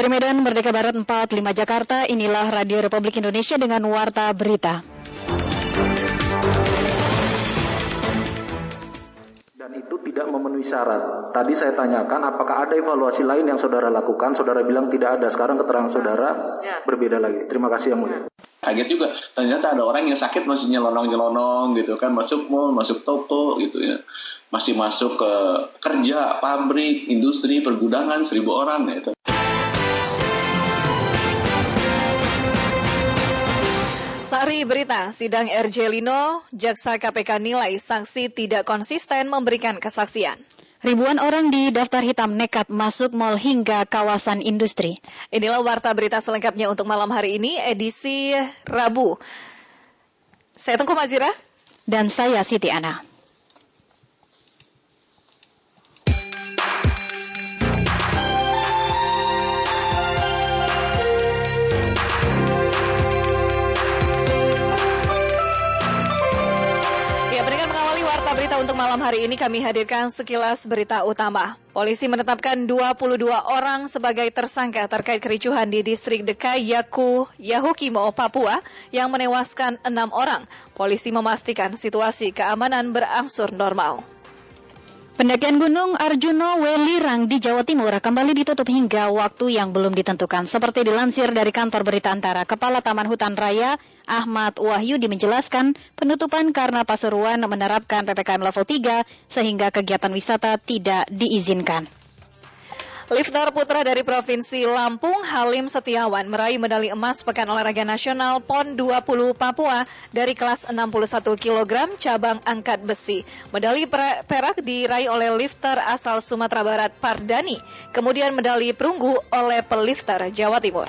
Dari Medan Merdeka Barat 45 Jakarta, inilah Radio Republik Indonesia dengan Warta Berita. Dan itu tidak memenuhi syarat. Tadi saya tanyakan apakah ada evaluasi lain yang saudara lakukan, saudara bilang tidak ada. Sekarang keterangan saudara ya. berbeda lagi. Terima kasih yang mulia. Kaget juga, ternyata ada orang yang sakit masih nyelonong-nyelonong gitu kan, masuk mall, masuk toko gitu ya masih masuk ke kerja, pabrik, industri, pergudangan seribu orang gitu. Sari berita, sidang RJ Lino, jaksa KPK nilai sanksi tidak konsisten memberikan kesaksian. Ribuan orang di daftar hitam nekat masuk mal hingga kawasan industri. Inilah warta berita selengkapnya untuk malam hari ini, edisi Rabu. Saya Tengku Mazira. Dan saya Siti Ana. Untuk malam hari ini kami hadirkan sekilas berita utama. Polisi menetapkan 22 orang sebagai tersangka terkait kericuhan di distrik Dekai Yaku Yahukimo, Papua yang menewaskan enam orang. Polisi memastikan situasi keamanan berangsur normal. Pendakian Gunung Arjuno Welirang di Jawa Timur kembali ditutup hingga waktu yang belum ditentukan. Seperti dilansir dari kantor berita antara, Kepala Taman Hutan Raya Ahmad Wahyudi menjelaskan penutupan karena Pasuruan menerapkan PPKM level 3 sehingga kegiatan wisata tidak diizinkan. Lifter putra dari Provinsi Lampung, Halim Setiawan, meraih medali emas Pekan Olahraga Nasional PON 20 Papua dari kelas 61 kg cabang angkat besi. Medali perak diraih oleh lifter asal Sumatera Barat Pardani, kemudian medali perunggu oleh pelifter Jawa Timur.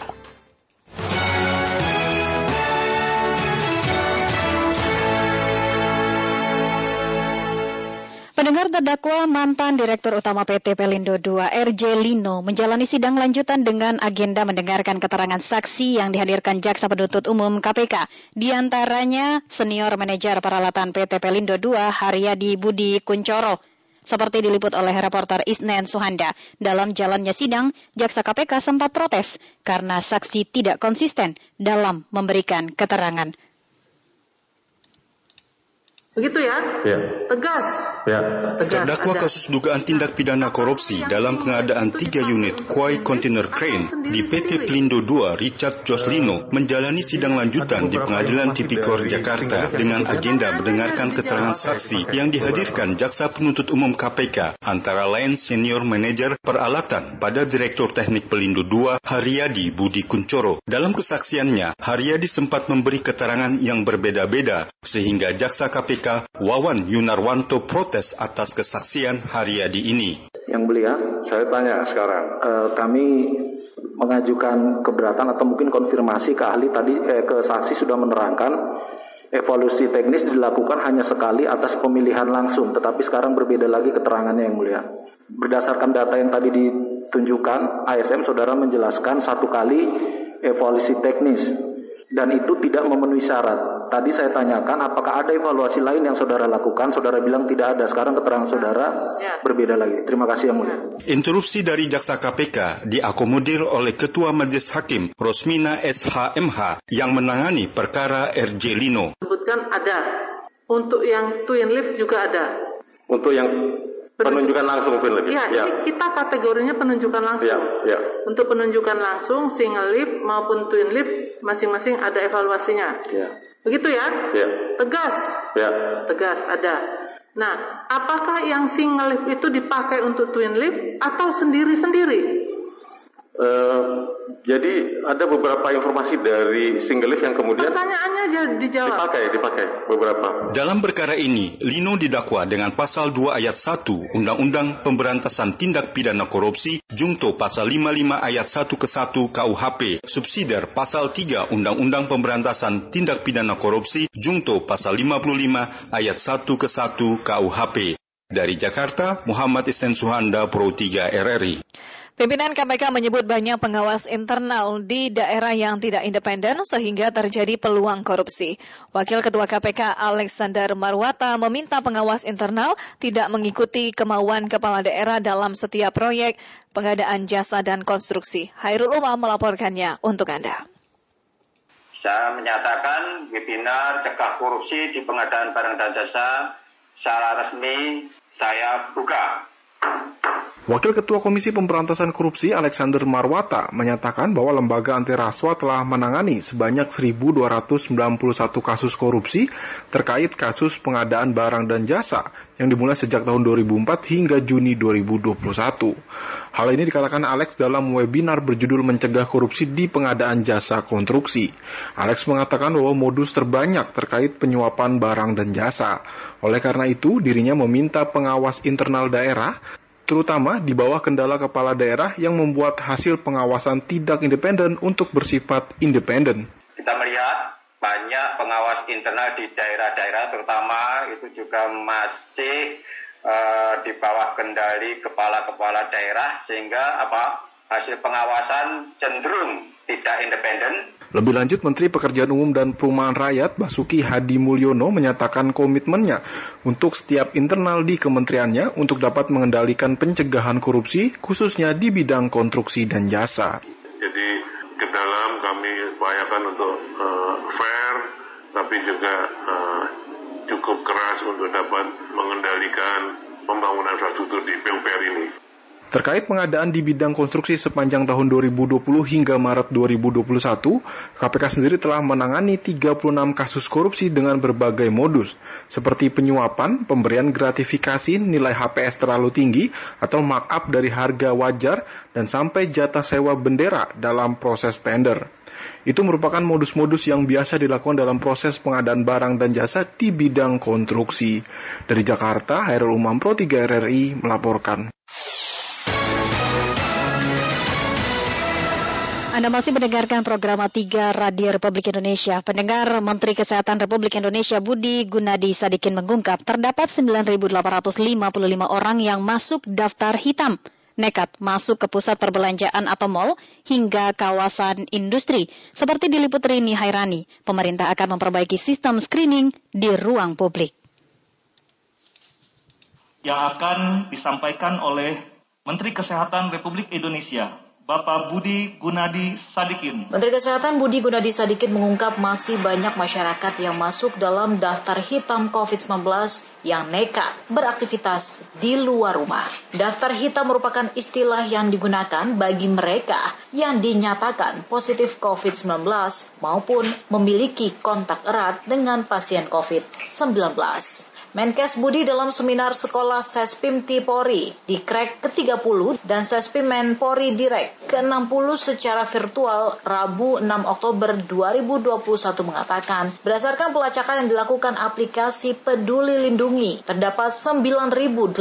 Pendengar terdakwa mantan Direktur Utama PT Pelindo II RJ Lino menjalani sidang lanjutan dengan agenda mendengarkan keterangan saksi yang dihadirkan Jaksa Penuntut Umum KPK. Di antaranya senior manajer peralatan PT Pelindo II Haryadi Budi Kuncoro. Seperti diliput oleh reporter Isnen Suhanda, dalam jalannya sidang, Jaksa KPK sempat protes karena saksi tidak konsisten dalam memberikan keterangan. Begitu ya? Ya. Tegas. Ya. Tegas. Terdakwa kasus dugaan tindak pidana korupsi dalam pengadaan tiga unit Kuai Container Crane di PT Pelindo II Richard Joslino menjalani sidang lanjutan di Pengadilan Tipikor Jakarta dengan agenda mendengarkan keterangan saksi yang dihadirkan Jaksa Penuntut Umum KPK antara lain senior manajer peralatan pada Direktur Teknik Pelindo II Haryadi Budi Kuncoro. Dalam kesaksiannya, Haryadi sempat memberi keterangan yang berbeda-beda sehingga Jaksa KPK KPK Wawan Yunarwanto protes atas kesaksian Haryadi ini. Yang mulia, saya tanya sekarang, eh, kami mengajukan keberatan atau mungkin konfirmasi ke ahli tadi eh, ke saksi sudah menerangkan evolusi teknis dilakukan hanya sekali atas pemilihan langsung, tetapi sekarang berbeda lagi keterangannya yang mulia. Berdasarkan data yang tadi ditunjukkan, ASM saudara menjelaskan satu kali evolusi teknis dan itu tidak memenuhi syarat. Tadi saya tanyakan apakah ada evaluasi lain yang saudara lakukan, saudara bilang tidak ada. Sekarang keterangan saudara ya. berbeda lagi. Terima kasih yang mulia. Interupsi dari jaksa KPK diakomodir oleh Ketua Majelis Hakim Rosmina SHMH yang menangani perkara RJ Lino. Sebutkan ada. Untuk yang twin lift juga ada. Untuk yang penunjukan langsung twin lift. Ya, ya. kita kategorinya penunjukan langsung. Ya, ya. Untuk penunjukan langsung single lift maupun twin lift masing-masing ada evaluasinya. Ya. Begitu ya? Ya. Tegas. Ya. Tegas ada. Nah, apakah yang single lift itu dipakai untuk twin lift atau sendiri-sendiri? Uh, jadi ada beberapa informasi dari single lift yang kemudian pertanyaannya aja dijawab. Dipakai, dipakai beberapa. Dalam perkara ini, Lino didakwa dengan pasal 2 ayat 1 Undang-Undang Pemberantasan Tindak Pidana Korupsi, Jungto pasal 55 ayat 1 ke 1 KUHP, subsidiar pasal 3 Undang-Undang Pemberantasan Tindak Pidana Korupsi, Jungto pasal 55 ayat 1 ke 1 KUHP. Dari Jakarta, Muhammad Isen Suhanda, Pro 3 RRI. Pimpinan KPK menyebut banyak pengawas internal di daerah yang tidak independen sehingga terjadi peluang korupsi. Wakil Ketua KPK Alexander Marwata meminta pengawas internal tidak mengikuti kemauan kepala daerah dalam setiap proyek pengadaan jasa dan konstruksi. Hairul Umam melaporkannya untuk Anda. Saya menyatakan webinar cegah korupsi di pengadaan barang dan jasa secara resmi saya buka Wakil Ketua Komisi Pemberantasan Korupsi Alexander Marwata menyatakan bahwa lembaga anti rasuah telah menangani sebanyak 1.291 kasus korupsi terkait kasus pengadaan barang dan jasa yang dimulai sejak tahun 2004 hingga Juni 2021. Hal ini dikatakan Alex dalam webinar berjudul Mencegah Korupsi di Pengadaan Jasa Konstruksi. Alex mengatakan bahwa modus terbanyak terkait penyuapan barang dan jasa. Oleh karena itu, dirinya meminta pengawas internal daerah terutama di bawah kendala kepala daerah yang membuat hasil pengawasan tidak independen untuk bersifat independen. Kita melihat banyak pengawas internal di daerah-daerah terutama itu juga masih uh, di bawah kendali kepala-kepala daerah sehingga apa hasil pengawasan cenderung tidak independen. Lebih lanjut, Menteri Pekerjaan Umum dan Perumahan Rakyat Basuki Hadi Mulyono menyatakan komitmennya untuk setiap internal di kementeriannya untuk dapat mengendalikan pencegahan korupsi, khususnya di bidang konstruksi dan jasa. Jadi ke dalam kami upayakan untuk uh, fair, tapi juga uh, cukup keras untuk dapat mengendalikan pembangunan infrastruktur di PUPR ini. Terkait pengadaan di bidang konstruksi sepanjang tahun 2020 hingga Maret 2021, KPK sendiri telah menangani 36 kasus korupsi dengan berbagai modus, seperti penyuapan, pemberian gratifikasi nilai HPS terlalu tinggi, atau markup dari harga wajar, dan sampai jatah sewa bendera dalam proses tender. Itu merupakan modus-modus yang biasa dilakukan dalam proses pengadaan barang dan jasa di bidang konstruksi. Dari Jakarta, Hairul Umam Pro 3 RRI melaporkan. Anda masih mendengarkan program 3 Radio Republik Indonesia. Pendengar Menteri Kesehatan Republik Indonesia Budi Gunadi Sadikin mengungkap terdapat 9.855 orang yang masuk daftar hitam nekat masuk ke pusat perbelanjaan atau mal hingga kawasan industri. Seperti diliput Rini Hairani, pemerintah akan memperbaiki sistem screening di ruang publik. Yang akan disampaikan oleh Menteri Kesehatan Republik Indonesia Bapak Budi Gunadi Sadikin. Menteri Kesehatan Budi Gunadi Sadikin mengungkap masih banyak masyarakat yang masuk dalam daftar hitam COVID-19 yang nekat beraktivitas di luar rumah. Daftar hitam merupakan istilah yang digunakan bagi mereka yang dinyatakan positif COVID-19 maupun memiliki kontak erat dengan pasien COVID-19. Menkes Budi dalam seminar sekolah Sespim Tipori di Krek ke-30 dan Sespim Menpori Direct ke-60 secara virtual Rabu 6 Oktober 2021 mengatakan berdasarkan pelacakan yang dilakukan aplikasi Peduli Lindungi terdapat 9.855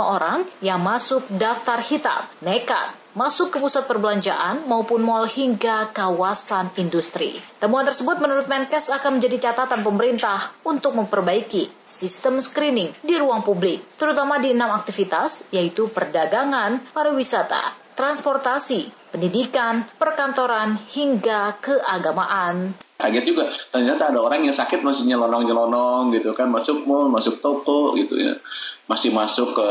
orang yang masuk daftar hitam nekat masuk ke pusat perbelanjaan maupun mal hingga kawasan industri. Temuan tersebut menurut Menkes akan menjadi catatan pemerintah untuk memperbaiki sistem screening di ruang publik, terutama di enam aktivitas yaitu perdagangan, pariwisata, transportasi, pendidikan, perkantoran, hingga keagamaan. Kaget juga, ternyata ada orang yang sakit masih nyelonong-nyelonong gitu kan, masuk mall, masuk toko gitu ya masih masuk ke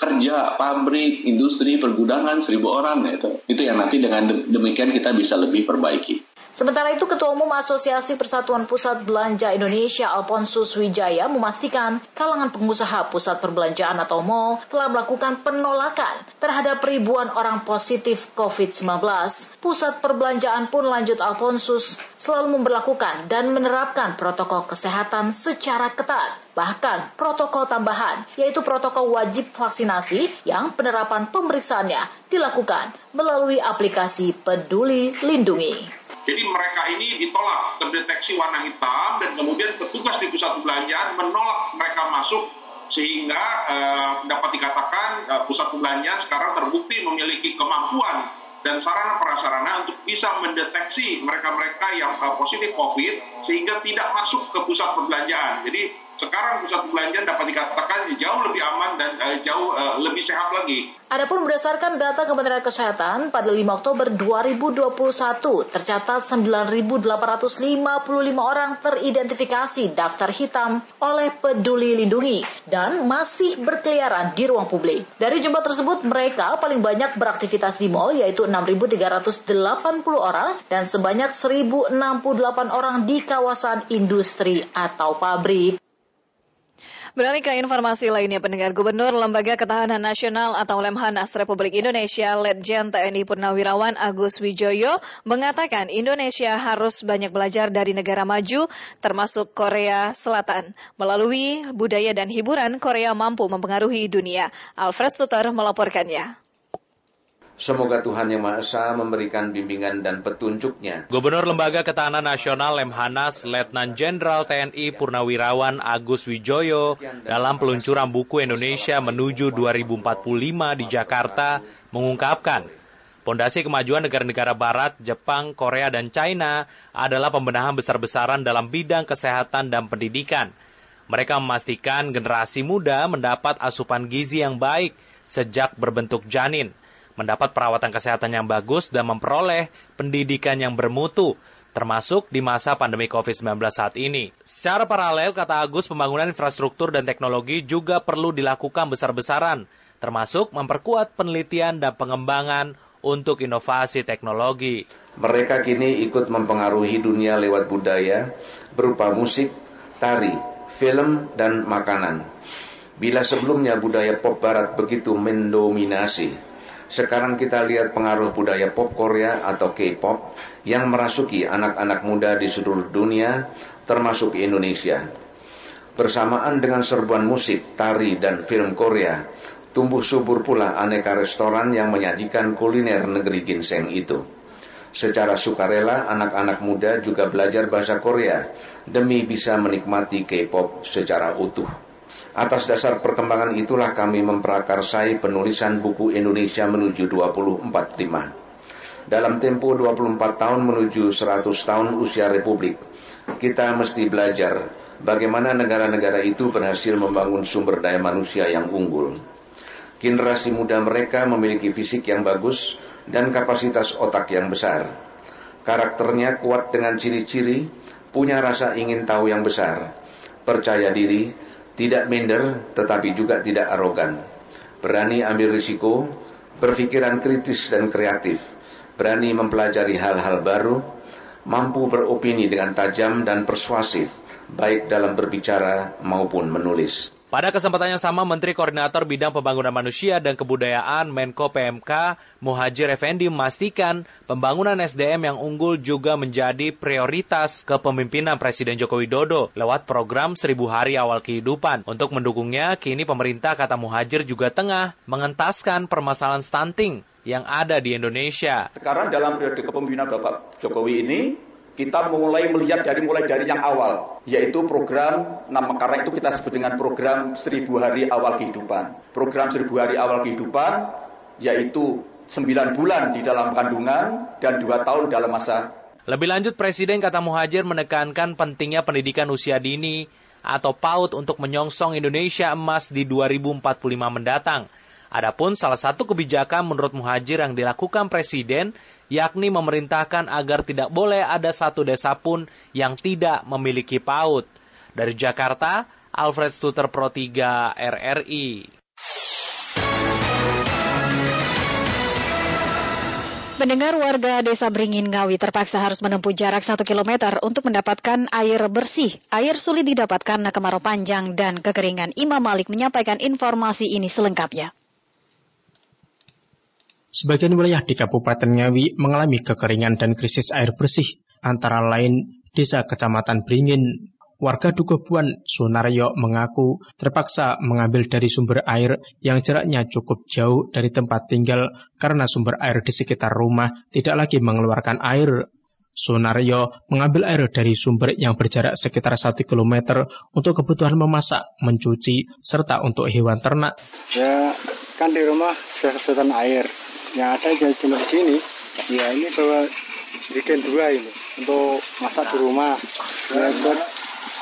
kerja, pabrik, industri, pergudangan seribu orang itu. Itu yang nanti dengan demikian kita bisa lebih perbaiki. Sementara itu, Ketua Umum Asosiasi Persatuan Pusat Belanja Indonesia Alfonsus Wijaya memastikan kalangan pengusaha pusat perbelanjaan atau mall telah melakukan penolakan terhadap ribuan orang positif COVID-19. Pusat perbelanjaan pun lanjut Alfonsus selalu memperlakukan dan menerapkan protokol kesehatan secara ketat. Bahkan protokol tambahan, yaitu protokol wajib vaksinasi yang penerapan pemeriksaannya dilakukan melalui aplikasi Peduli Lindungi. Jadi mereka ini ditolak terdeteksi warna hitam dan kemudian petugas di pusat perbelanjaan menolak mereka masuk sehingga uh, dapat dikatakan uh, pusat perbelanjaan sekarang terbukti memiliki kemampuan dan sarana prasarana untuk bisa mendeteksi mereka-mereka yang uh, positif COVID sehingga tidak masuk ke pusat perbelanjaan. Jadi sekarang pusat perbelanjaan dapat dikatakan jauh lebih aman dan uh, jauh uh, lebih sehat lagi. Adapun berdasarkan data Kementerian Kesehatan pada 5 Oktober 2021 tercatat 9.855 orang teridentifikasi daftar hitam oleh Peduli Lindungi dan masih berkeliaran di ruang publik. Dari jumlah tersebut mereka paling banyak beraktivitas di mall yaitu 6.380 orang dan sebanyak 1.068 orang di kawasan industri atau pabrik. Beralih ke informasi lainnya, pendengar Gubernur Lembaga Ketahanan Nasional atau Lemhanas Republik Indonesia, Letjen TNI Purnawirawan Agus Wijoyo, mengatakan Indonesia harus banyak belajar dari negara maju, termasuk Korea Selatan. Melalui budaya dan hiburan, Korea mampu mempengaruhi dunia. Alfred Suter melaporkannya. Semoga Tuhan Yang Maha Esa memberikan bimbingan dan petunjuknya. Gubernur Lembaga Ketahanan Nasional Lemhanas Letnan Jenderal TNI Purnawirawan Agus Wijoyo dalam peluncuran buku Indonesia menuju 2045 di Jakarta mengungkapkan Pondasi kemajuan negara-negara Barat, Jepang, Korea, dan China adalah pembenahan besar-besaran dalam bidang kesehatan dan pendidikan. Mereka memastikan generasi muda mendapat asupan gizi yang baik sejak berbentuk janin mendapat perawatan kesehatan yang bagus dan memperoleh pendidikan yang bermutu, termasuk di masa pandemi COVID-19 saat ini. Secara paralel, kata Agus, pembangunan infrastruktur dan teknologi juga perlu dilakukan besar-besaran, termasuk memperkuat penelitian dan pengembangan untuk inovasi teknologi. Mereka kini ikut mempengaruhi dunia lewat budaya berupa musik, tari, film, dan makanan. Bila sebelumnya budaya pop barat begitu mendominasi, sekarang kita lihat pengaruh budaya pop Korea atau K-pop yang merasuki anak-anak muda di seluruh dunia, termasuk Indonesia. Bersamaan dengan serbuan musik, tari, dan film Korea, tumbuh subur pula aneka restoran yang menyajikan kuliner negeri ginseng itu. Secara sukarela, anak-anak muda juga belajar bahasa Korea demi bisa menikmati K-pop secara utuh. Atas dasar perkembangan itulah kami memprakarsai penulisan buku Indonesia menuju 2045. Dalam tempo 24 tahun menuju 100 tahun usia Republik, kita mesti belajar bagaimana negara-negara itu berhasil membangun sumber daya manusia yang unggul. Generasi muda mereka memiliki fisik yang bagus dan kapasitas otak yang besar. Karakternya kuat dengan ciri-ciri, punya rasa ingin tahu yang besar, percaya diri, tidak minder, tetapi juga tidak arogan. Berani ambil risiko, berpikiran kritis dan kreatif, berani mempelajari hal-hal baru, mampu beropini dengan tajam dan persuasif, baik dalam berbicara maupun menulis. Pada kesempatan yang sama, Menteri Koordinator Bidang Pembangunan Manusia dan Kebudayaan Menko PMK Muhajir Effendi memastikan pembangunan SDM yang unggul juga menjadi prioritas kepemimpinan Presiden Joko Widodo lewat program Seribu Hari Awal Kehidupan. Untuk mendukungnya, kini pemerintah kata Muhajir juga tengah mengentaskan permasalahan stunting yang ada di Indonesia. Sekarang dalam periode kepemimpinan Bapak Jokowi ini, kita mulai melihat dari mulai dari yang awal, yaitu program nama karena itu kita sebut dengan program seribu hari awal kehidupan. Program seribu hari awal kehidupan yaitu sembilan bulan di dalam kandungan dan dua tahun dalam masa. Lebih lanjut Presiden kata Muhajir menekankan pentingnya pendidikan usia dini atau PAUD untuk menyongsong Indonesia emas di 2045 mendatang. Adapun salah satu kebijakan menurut Muhajir yang dilakukan Presiden yakni memerintahkan agar tidak boleh ada satu desa pun yang tidak memiliki PAUD. Dari Jakarta, Alfred Stuter Pro 3 RRI. Pendengar warga desa Beringin Ngawi terpaksa harus menempuh jarak 1 km untuk mendapatkan air bersih. Air sulit didapatkan karena kemarau panjang dan kekeringan. Imam Malik menyampaikan informasi ini selengkapnya. Sebagian wilayah di Kabupaten Ngawi mengalami kekeringan dan krisis air bersih, antara lain Desa Kecamatan Beringin. Warga Dukubuan Sunaryo mengaku terpaksa mengambil dari sumber air yang jaraknya cukup jauh dari tempat tinggal karena sumber air di sekitar rumah tidak lagi mengeluarkan air. Sunaryo mengambil air dari sumber yang berjarak sekitar 1 km untuk kebutuhan memasak, mencuci, serta untuk hewan ternak. Ya, kan di rumah kesulitan air yang ada jadi cuma sini ya ini bawa bikin dua ini untuk masak di rumah ya, buat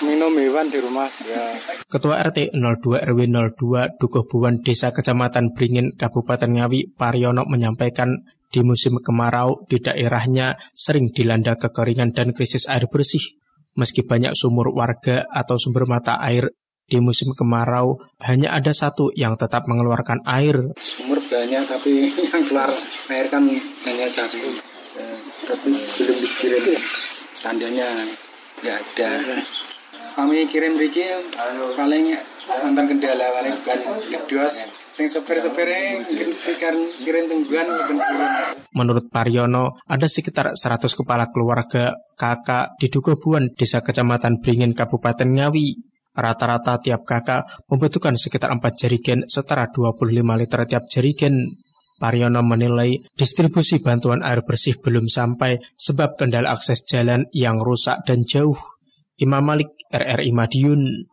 minum hewan di rumah. Ya. Ketua RT 02 RW 02 Dukuh Desa Kecamatan Bringin Kabupaten Ngawi Pariono menyampaikan di musim kemarau di daerahnya sering dilanda kekeringan dan krisis air bersih. Meski banyak sumur warga atau sumber mata air di musim kemarau hanya ada satu yang tetap mengeluarkan air. Sumur banyak tapi yang keluar air kan hanya satu. Ya, tapi belum dikirim tandanya nggak ada. Kami kirim biji paling antar kendala paling bukan dua Menurut Pariono, ada sekitar 100 kepala keluarga kakak di Dugobuan, Desa Kecamatan Bringin, Kabupaten Ngawi. Rata-rata tiap kakak membutuhkan sekitar 4 jerigen setara 25 liter tiap jerigen. Pariono menilai distribusi bantuan air bersih belum sampai sebab kendala akses jalan yang rusak dan jauh. Imam Malik, RRI Madiun.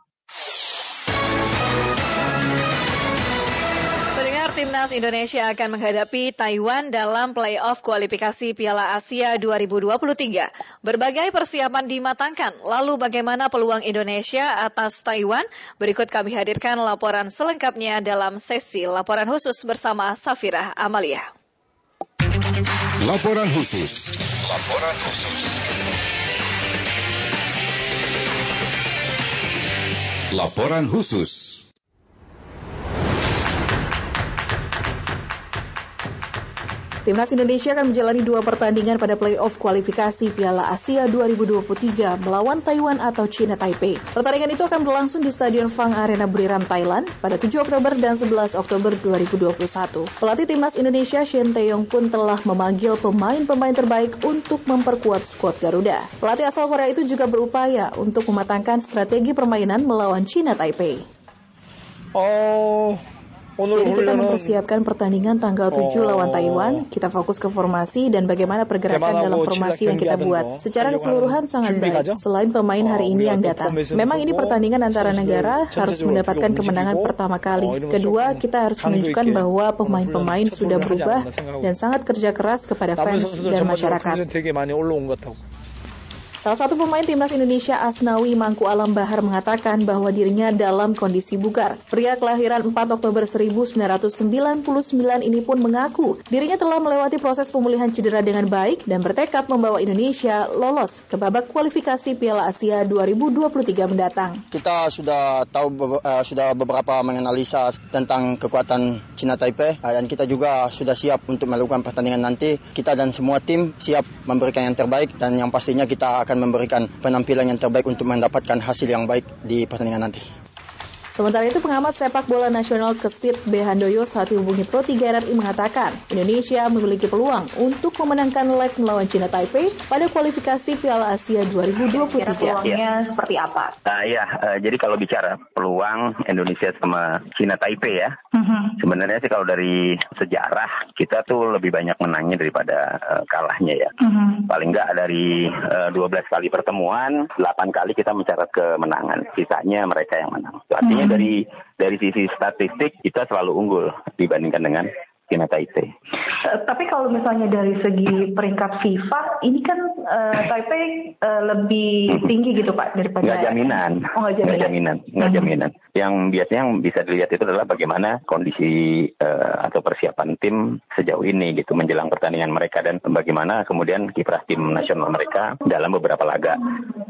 Timnas Indonesia akan menghadapi Taiwan dalam playoff kualifikasi Piala Asia 2023. Berbagai persiapan dimatangkan. Lalu bagaimana peluang Indonesia atas Taiwan? Berikut kami hadirkan laporan selengkapnya dalam sesi laporan khusus bersama Safira Amalia. Laporan khusus. Laporan khusus. Laporan khusus. Timnas Indonesia akan menjalani dua pertandingan pada playoff kualifikasi Piala Asia 2023 melawan Taiwan atau China Taipei. Pertandingan itu akan berlangsung di Stadion Fang Arena Buriram, Thailand pada 7 Oktober dan 11 Oktober 2021. Pelatih Timnas Indonesia Shin Taeyong pun telah memanggil pemain-pemain terbaik untuk memperkuat skuad Garuda. Pelatih asal Korea itu juga berupaya untuk mematangkan strategi permainan melawan China Taipei. Oh, jadi kita mempersiapkan pertandingan tanggal 7 lawan Taiwan, kita fokus ke formasi dan bagaimana pergerakan dalam formasi yang kita buat. Secara keseluruhan sangat baik, selain pemain hari ini yang datang. Memang ini pertandingan antara negara harus mendapatkan kemenangan pertama kali. Kedua, kita harus menunjukkan bahwa pemain-pemain sudah berubah dan sangat kerja keras kepada fans dan masyarakat. Salah satu pemain timnas Indonesia Asnawi Mangku Alam Bahar mengatakan bahwa dirinya dalam kondisi bugar. Pria kelahiran 4 Oktober 1999 ini pun mengaku dirinya telah melewati proses pemulihan cedera dengan baik dan bertekad membawa Indonesia lolos ke babak kualifikasi Piala Asia 2023 mendatang. Kita sudah tahu uh, sudah beberapa menganalisa tentang kekuatan Cina Taipei uh, dan kita juga sudah siap untuk melakukan pertandingan nanti. Kita dan semua tim siap memberikan yang terbaik dan yang pastinya kita akan memberikan penampilan yang terbaik untuk mendapatkan hasil yang baik di pertandingan nanti. Sementara itu pengamat sepak bola nasional Kesit B. Handoyo saat dihubungi Pro 3 RRI mengatakan Indonesia memiliki peluang untuk memenangkan leg melawan China Taipei pada kualifikasi Piala Asia 2023. Kira peluangnya seperti apa? Uh, ya, uh, jadi kalau bicara peluang Indonesia sama China Taipei ya, uh-huh. sebenarnya sih kalau dari sejarah kita tuh lebih banyak menangnya daripada uh, kalahnya ya. Uh-huh. Paling nggak dari uh, 12 kali pertemuan, 8 kali kita mencatat kemenangan. Sisanya mereka yang menang. Artinya. Dari dari sisi statistik kita selalu unggul dibandingkan dengan China Taipei. Uh, tapi kalau misalnya dari segi peringkat FIFA, ini kan uh, Taipei uh, lebih mhm. tinggi gitu Pak daripada. Nggak jaminan. Oh nggak jaminan. Nggak jaminan. Nggak hmm. jaminan. Yang biasanya yang bisa dilihat itu adalah bagaimana kondisi uh, atau persiapan tim sejauh ini gitu menjelang pertandingan mereka dan bagaimana kemudian kiprah tim nasional mereka dalam beberapa laga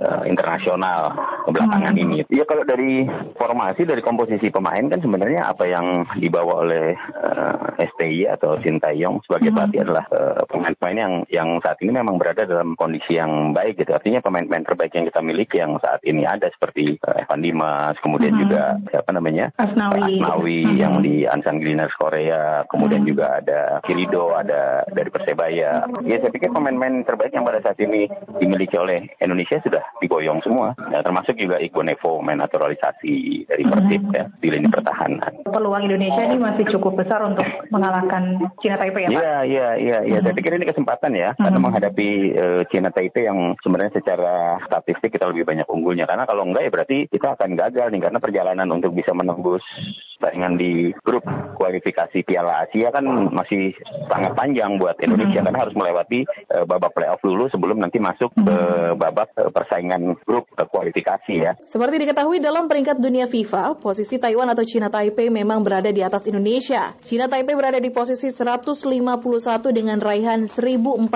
uh, internasional belakangan hmm. ini. Ya kalau dari formasi dari komposisi pemain kan sebenarnya apa yang dibawa oleh uh, ST STY atau Sintayong sebagai pelatih hmm. adalah uh, pemain-pemain yang yang saat ini memang berada dalam kondisi yang baik gitu. Artinya pemain-pemain terbaik yang kita miliki yang saat ini ada seperti uh, Evan Dimas, kemudian hmm. juga siapa namanya Asnawi, Asnawi hmm. yang di Ansan Gliners Korea, kemudian hmm. juga ada Kirido, ada dari Persebaya. Ya saya pikir pemain-pemain terbaik yang pada saat ini dimiliki oleh Indonesia sudah digoyong semua. Ya, termasuk juga Iko Nevo main naturalisasi dari Persib hmm. ya di lini pertahanan. Peluang Indonesia ini masih cukup besar untuk mengalahkan mengalahkan Cina Taipei ya Pak? Iya, iya, iya. Ya. Saya pikir ini kesempatan ya. Hmm. Karena menghadapi uh, Cina Taipei yang sebenarnya secara statistik kita lebih banyak unggulnya. Karena kalau enggak ya berarti kita akan gagal nih. Karena perjalanan untuk bisa menembus persaingan di grup kualifikasi Piala Asia kan masih sangat panjang buat Indonesia karena harus melewati uh, babak playoff dulu sebelum nanti masuk ke babak uh, persaingan grup uh, kualifikasi ya. Seperti diketahui dalam peringkat dunia FIFA, posisi Taiwan atau Cina Taipei memang berada di atas Indonesia. Cina Taipei berada di posisi 151 dengan raihan 1046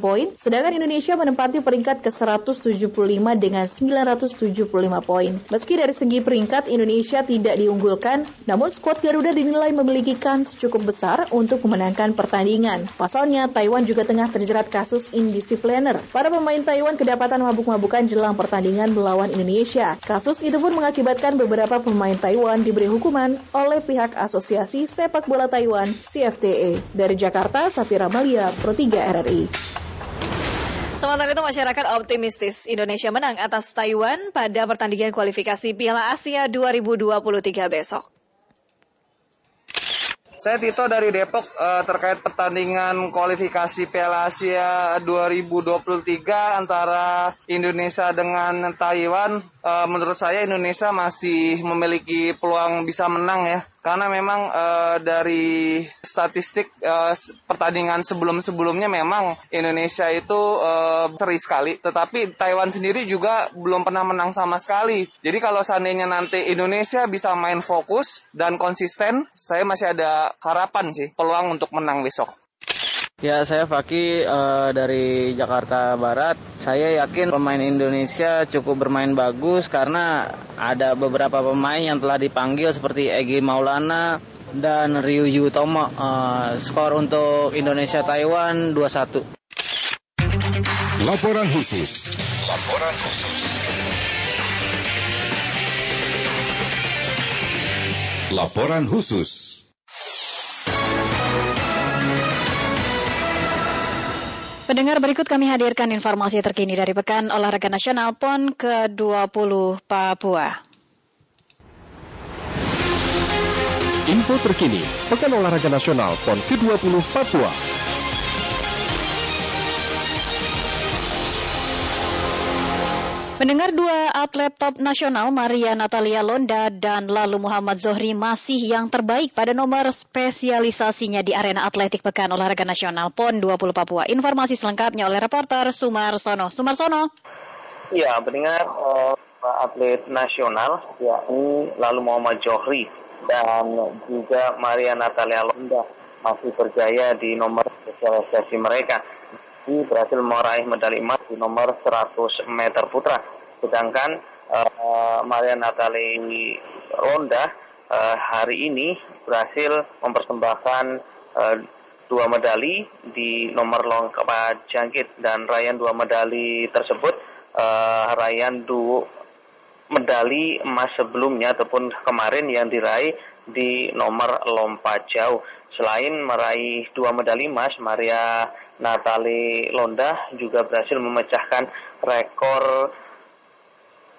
poin, sedangkan Indonesia menempati peringkat ke-175 dengan 975 poin. Meski dari segi peringkat Indonesia tidak diunggulkan, namun skuad Garuda dinilai memiliki kans cukup besar untuk memenangkan pertandingan. Pasalnya, Taiwan juga tengah terjerat kasus indisipliner. Para pemain Taiwan kedapatan mabuk-mabukan jelang pertandingan melawan Indonesia. Kasus itu pun mengakibatkan beberapa pemain Taiwan diberi hukuman oleh pihak Asosiasi Sepak Bola Taiwan, CFTA. Dari Jakarta, Safira Malia, Pro 3 RRI. Sementara itu masyarakat optimistis Indonesia menang atas Taiwan pada pertandingan kualifikasi Piala Asia 2023 besok. Saya Tito dari Depok uh, terkait pertandingan kualifikasi Piala Asia 2023 antara Indonesia dengan Taiwan. Uh, menurut saya Indonesia masih memiliki peluang bisa menang ya karena memang uh, dari statistik uh, pertandingan sebelum-sebelumnya memang Indonesia itu uh, seri sekali, tetapi Taiwan sendiri juga belum pernah menang sama sekali. Jadi kalau seandainya nanti Indonesia bisa main fokus dan konsisten, saya masih ada harapan sih peluang untuk menang besok. Ya, saya Faki uh, dari Jakarta Barat. Saya yakin pemain Indonesia cukup bermain bagus karena ada beberapa pemain yang telah dipanggil seperti Egi Maulana dan Ryu Yutomo. Uh, skor untuk Indonesia Taiwan 2-1. Laporan khusus. Laporan khusus. Laporan khusus. Pendengar berikut kami hadirkan informasi terkini dari Pekan Olahraga Nasional PON ke-20 Papua. Info terkini Pekan Olahraga Nasional PON ke-20 Papua. Mendengar dua atlet top nasional Maria Natalia Londa dan lalu Muhammad Zohri masih yang terbaik pada nomor spesialisasinya di arena atletik Pekan Olahraga Nasional PON 20 Papua. Informasi selengkapnya oleh reporter Sumar Sono. Sumar Sono. Ya, mendengar uh, atlet nasional yakni lalu Muhammad Zohri dan juga Maria Natalia Londa masih berjaya di nomor spesialisasi mereka berhasil meraih medali emas di nomor 100 meter putra. Sedangkan uh, Maria Natali Ronda uh, hari ini berhasil mempersembahkan uh, dua medali di nomor lompat jangkit dan raihan dua medali tersebut uh, raihan dua medali emas sebelumnya ataupun kemarin yang diraih di nomor lompat jauh. Selain meraih dua medali emas, Maria Natali Londa juga berhasil memecahkan rekor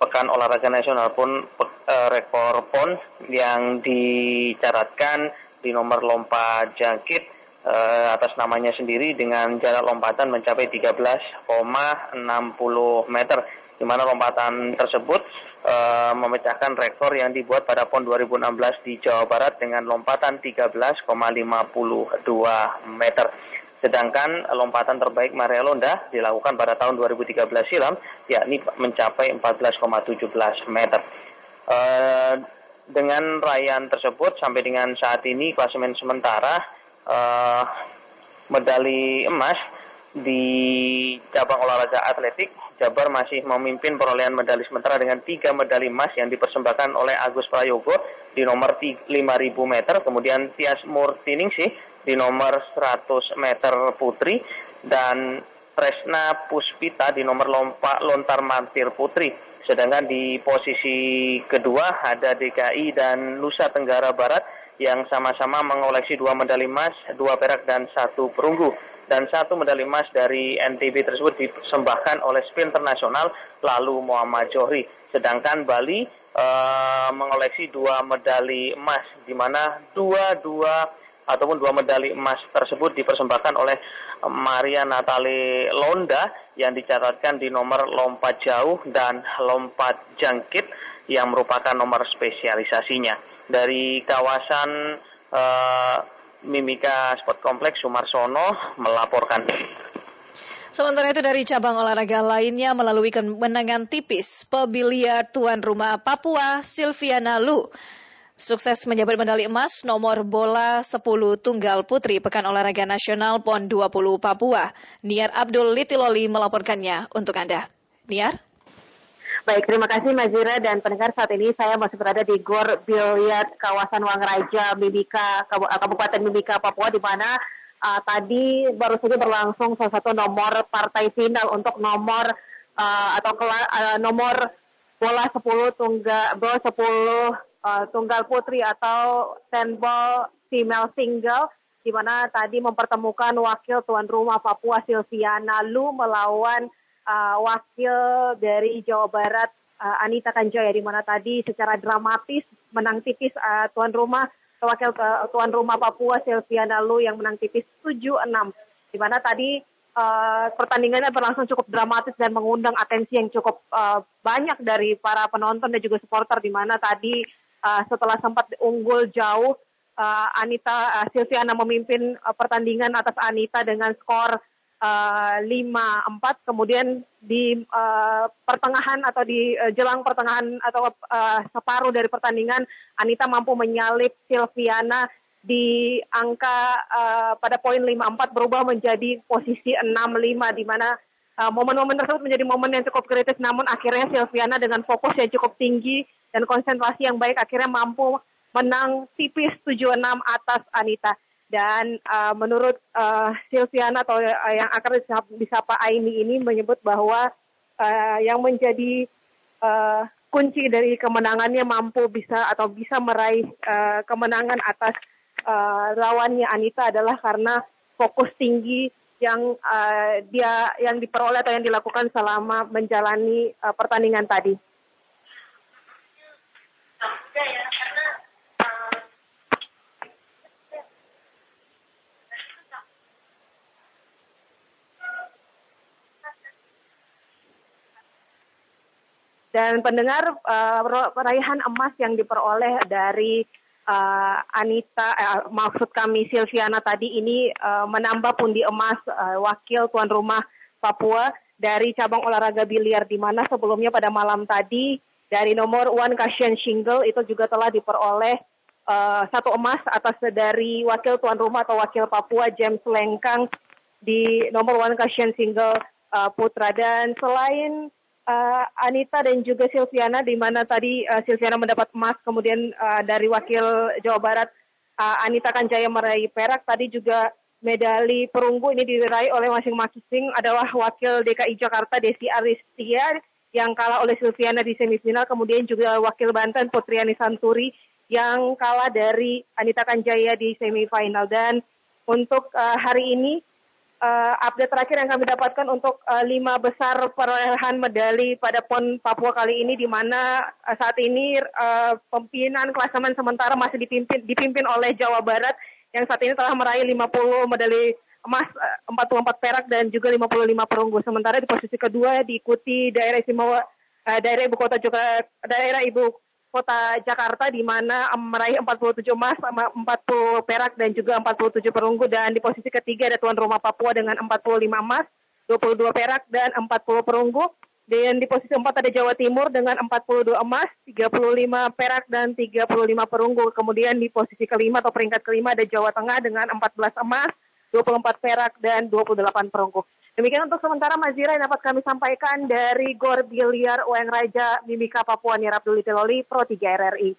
Pekan Olahraga Nasional pun uh, rekor PON yang dicatatkan di nomor lompat jangkit uh, atas namanya sendiri dengan jarak lompatan mencapai 13,60 meter di mana lompatan tersebut uh, memecahkan rekor yang dibuat pada PON 2016 di Jawa Barat dengan lompatan 13,52 meter. Sedangkan lompatan terbaik Maria Londa dilakukan pada tahun 2013 silam, yakni mencapai 14,17 meter. Uh, dengan raihan tersebut sampai dengan saat ini klasemen sementara uh, medali emas di cabang olahraga atletik Jabar masih memimpin perolehan medali sementara dengan tiga medali emas yang dipersembahkan oleh Agus Prayogo di nomor 5.000 meter, kemudian Tias Murtiningsih di nomor 100 meter putri dan Tresna Puspita di nomor lompat lontar mantir putri. Sedangkan di posisi kedua ada DKI dan Nusa Tenggara Barat yang sama-sama mengoleksi dua medali emas, dua perak dan satu perunggu. Dan satu medali emas dari NTB tersebut dipersembahkan oleh sprinter nasional lalu Muhammad Johri. Sedangkan Bali uh, mengoleksi dua medali emas, di mana dua-dua ataupun dua medali emas tersebut dipersembahkan oleh Maria Natali Londa yang dicatatkan di nomor lompat jauh dan lompat jangkit yang merupakan nomor spesialisasinya. Dari kawasan uh, Mimika Sport Complex Sumarsono melaporkan. Sementara itu dari cabang olahraga lainnya melalui kemenangan tipis pebiliar tuan rumah Papua Silviana Lu Sukses menjabat medali emas nomor bola 10 tunggal putri Pekan Olahraga Nasional PON 20 Papua. Niar Abdul Litiloli melaporkannya untuk Anda. Niar? Baik, terima kasih Mazira dan pendengar saat ini saya masih berada di Gor Biliar kawasan Wangaraja, Mimika, Kabupaten Mimika, Papua di mana uh, tadi baru saja berlangsung salah satu nomor partai final untuk nomor uh, atau uh, nomor bola 10 tunggal bola 10 uh, tunggal putri atau tenball female single di mana tadi mempertemukan wakil tuan rumah Papua Silviana Lu melawan uh, wakil dari Jawa Barat uh, Anita Kanjaya di mana tadi secara dramatis menang tipis uh, tuan rumah wakil uh, tuan rumah Papua Silviana Lu yang menang tipis 7-6 di mana tadi uh, pertandingannya berlangsung cukup dramatis dan mengundang atensi yang cukup uh, banyak dari para penonton dan juga supporter di mana tadi setelah sempat unggul jauh uh, Anita uh, Silviana memimpin pertandingan atas Anita dengan skor lima empat. Kemudian di uh, pertengahan atau di uh, jelang pertengahan atau uh, separuh dari pertandingan Anita mampu menyalip Silviana di angka uh, pada poin 54 berubah menjadi posisi 65 di mana momen-momen uh, tersebut menjadi momen yang cukup kritis namun akhirnya Silviana dengan fokus yang cukup tinggi dan konsentrasi yang baik akhirnya mampu menang tipis 76 atas Anita. Dan uh, menurut uh, Silviana atau uh, yang akan disapa Aini ini menyebut bahwa uh, yang menjadi uh, kunci dari kemenangannya mampu bisa atau bisa meraih uh, kemenangan atas uh, lawannya Anita adalah karena fokus tinggi yang uh, dia yang diperoleh atau yang dilakukan selama menjalani uh, pertandingan tadi. Dan pendengar uh, raihan emas yang diperoleh dari uh, Anita, uh, maksud kami Silviana tadi ini uh, menambah pundi emas uh, wakil tuan rumah Papua dari cabang olahraga biliar di mana sebelumnya pada malam tadi dari nomor one cushion shingle itu juga telah diperoleh uh, satu emas atas dari wakil tuan rumah atau wakil Papua James Lengkang di nomor one cushion single uh, putra. Dan selain uh, Anita dan juga Silviana di mana tadi uh, Silviana mendapat emas kemudian uh, dari wakil Jawa Barat uh, Anita Kanjaya meraih perak. Tadi juga medali perunggu ini diraih oleh masing-masing adalah wakil DKI Jakarta Desi Aristia yang kalah oleh Silviana di semifinal. Kemudian juga wakil Banten Putriani Santuri yang kalah dari Anita Kanjaya di semifinal. Dan untuk uh, hari ini uh, update terakhir yang kami dapatkan untuk uh, lima besar perolehan medali pada PON Papua kali ini di mana uh, saat ini uh, pimpinan klasemen sementara masih dipimpin dipimpin oleh Jawa Barat yang saat ini telah meraih 50 medali emas, uh, 44 perak dan juga 55 perunggu. Sementara di posisi kedua diikuti daerah istimewa daerah ibu kota juga daerah ibu kota Jakarta di mana meraih 47 emas, 40 perak dan juga 47 perunggu dan di posisi ketiga ada tuan rumah Papua dengan 45 emas, 22 perak dan 40 perunggu. Dan di posisi empat ada Jawa Timur dengan 42 emas, 35 perak dan 35 perunggu. Kemudian di posisi kelima atau peringkat kelima ada Jawa Tengah dengan 14 emas, 24 perak dan 28 perunggu. Demikian untuk sementara Mazira yang dapat kami sampaikan dari Gor Biliar Ueng Raja Mimika Papua Nirab Duli Teloli Pro 3 RRI.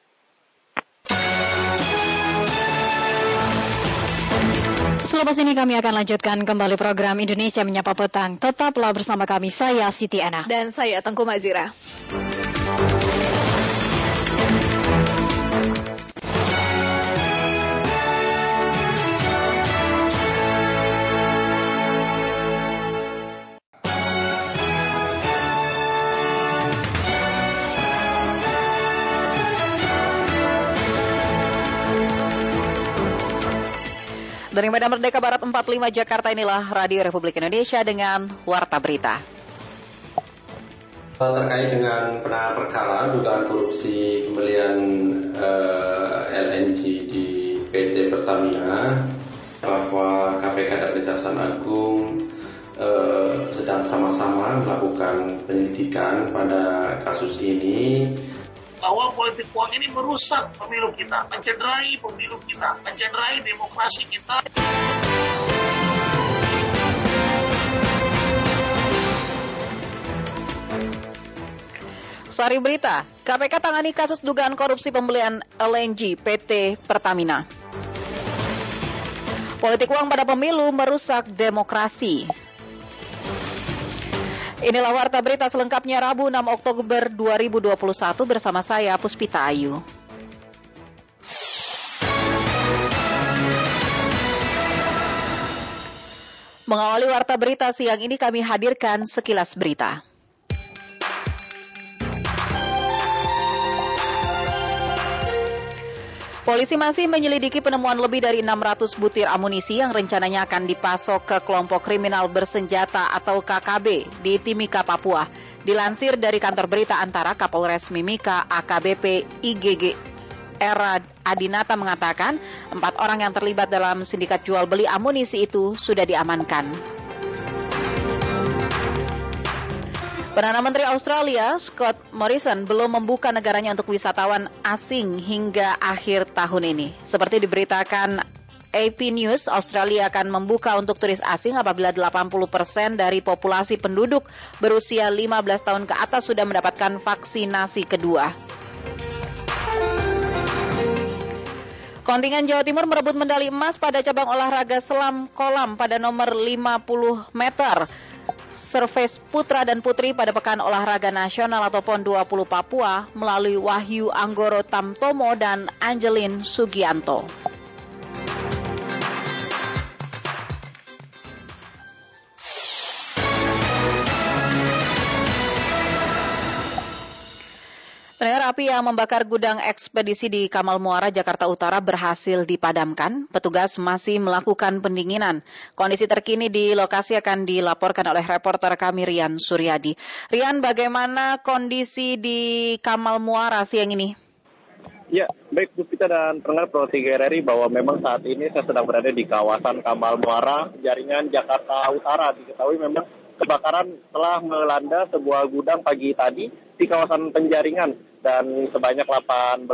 Selepas ini kami akan lanjutkan kembali program Indonesia Menyapa Petang. Tetaplah bersama kami, saya Siti Ana. Dan saya Tengku Mazira. Dari Medan Merdeka Barat 45 Jakarta inilah Radio Republik Indonesia dengan Warta Berita. terkait dengan penanganan perkara dugaan korupsi pembelian eh, LNG di PT Pertamina bahwa KPK dan Kejaksaan Agung uh, sedang sama-sama melakukan penyelidikan pada kasus ini bahwa politik uang ini merusak pemilu kita, mencederai pemilu kita, mencederai demokrasi kita. Sari Berita, KPK tangani kasus dugaan korupsi pembelian LNG PT Pertamina. Politik uang pada pemilu merusak demokrasi. Inilah warta berita selengkapnya Rabu 6 Oktober 2021 bersama saya Puspita Ayu. Mengawali warta berita siang ini kami hadirkan sekilas berita. Polisi masih menyelidiki penemuan lebih dari 600 butir amunisi yang rencananya akan dipasok ke kelompok kriminal bersenjata atau KKB di Timika, Papua. Dilansir dari kantor berita antara Kapolres Mimika AKBP IGG Era Adinata mengatakan empat orang yang terlibat dalam sindikat jual beli amunisi itu sudah diamankan. Perdana Menteri Australia Scott Morrison belum membuka negaranya untuk wisatawan asing hingga akhir tahun ini. Seperti diberitakan AP News, Australia akan membuka untuk turis asing apabila 80 persen dari populasi penduduk berusia 15 tahun ke atas sudah mendapatkan vaksinasi kedua. Kontingen Jawa Timur merebut medali emas pada cabang olahraga selam kolam pada nomor 50 meter surface putra dan putri pada Pekan Olahraga Nasional atau PON 20 Papua melalui Wahyu Anggoro Tamtomo dan Angelin Sugianto. Pendengar api yang membakar gudang ekspedisi di Kamal Muara, Jakarta Utara berhasil dipadamkan. Petugas masih melakukan pendinginan. Kondisi terkini di lokasi akan dilaporkan oleh reporter kami Rian Suryadi. Rian, bagaimana kondisi di Kamal Muara siang ini? Ya, baik Bu Pita dan pendengar Pro 3 RRI bahwa memang saat ini saya sedang berada di kawasan Kamal Muara, jaringan Jakarta Utara. Diketahui memang kebakaran telah melanda sebuah gudang pagi tadi di kawasan penjaringan. Dan sebanyak 18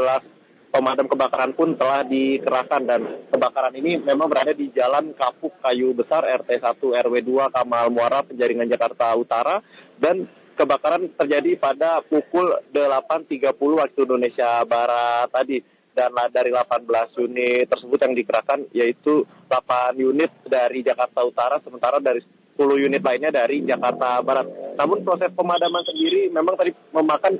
pemadam kebakaran pun telah dikerahkan. Dan kebakaran ini memang berada di Jalan Kapuk Kayu Besar RT 1 RW 2 Kamal Muara Penjaringan Jakarta Utara. Dan kebakaran terjadi pada pukul 8.30 waktu Indonesia Barat tadi. Dan dari 18 unit tersebut yang dikerahkan yaitu 8 unit dari Jakarta Utara sementara dari 10 unit lainnya dari Jakarta Barat. Namun proses pemadaman sendiri memang tadi memakan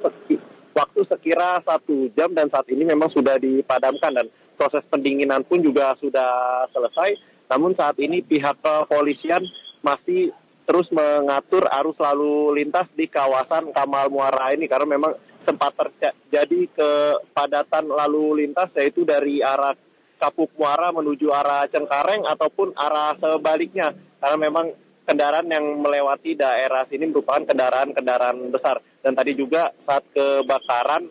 waktu sekira satu jam dan saat ini memang sudah dipadamkan dan proses pendinginan pun juga sudah selesai. Namun saat ini pihak kepolisian masih terus mengatur arus lalu lintas di kawasan Kamal Muara ini karena memang sempat terjadi kepadatan lalu lintas yaitu dari arah Kapuk Muara menuju arah Cengkareng ataupun arah sebaliknya karena memang kendaraan yang melewati daerah sini merupakan kendaraan-kendaraan besar. Dan tadi juga saat kebakaran,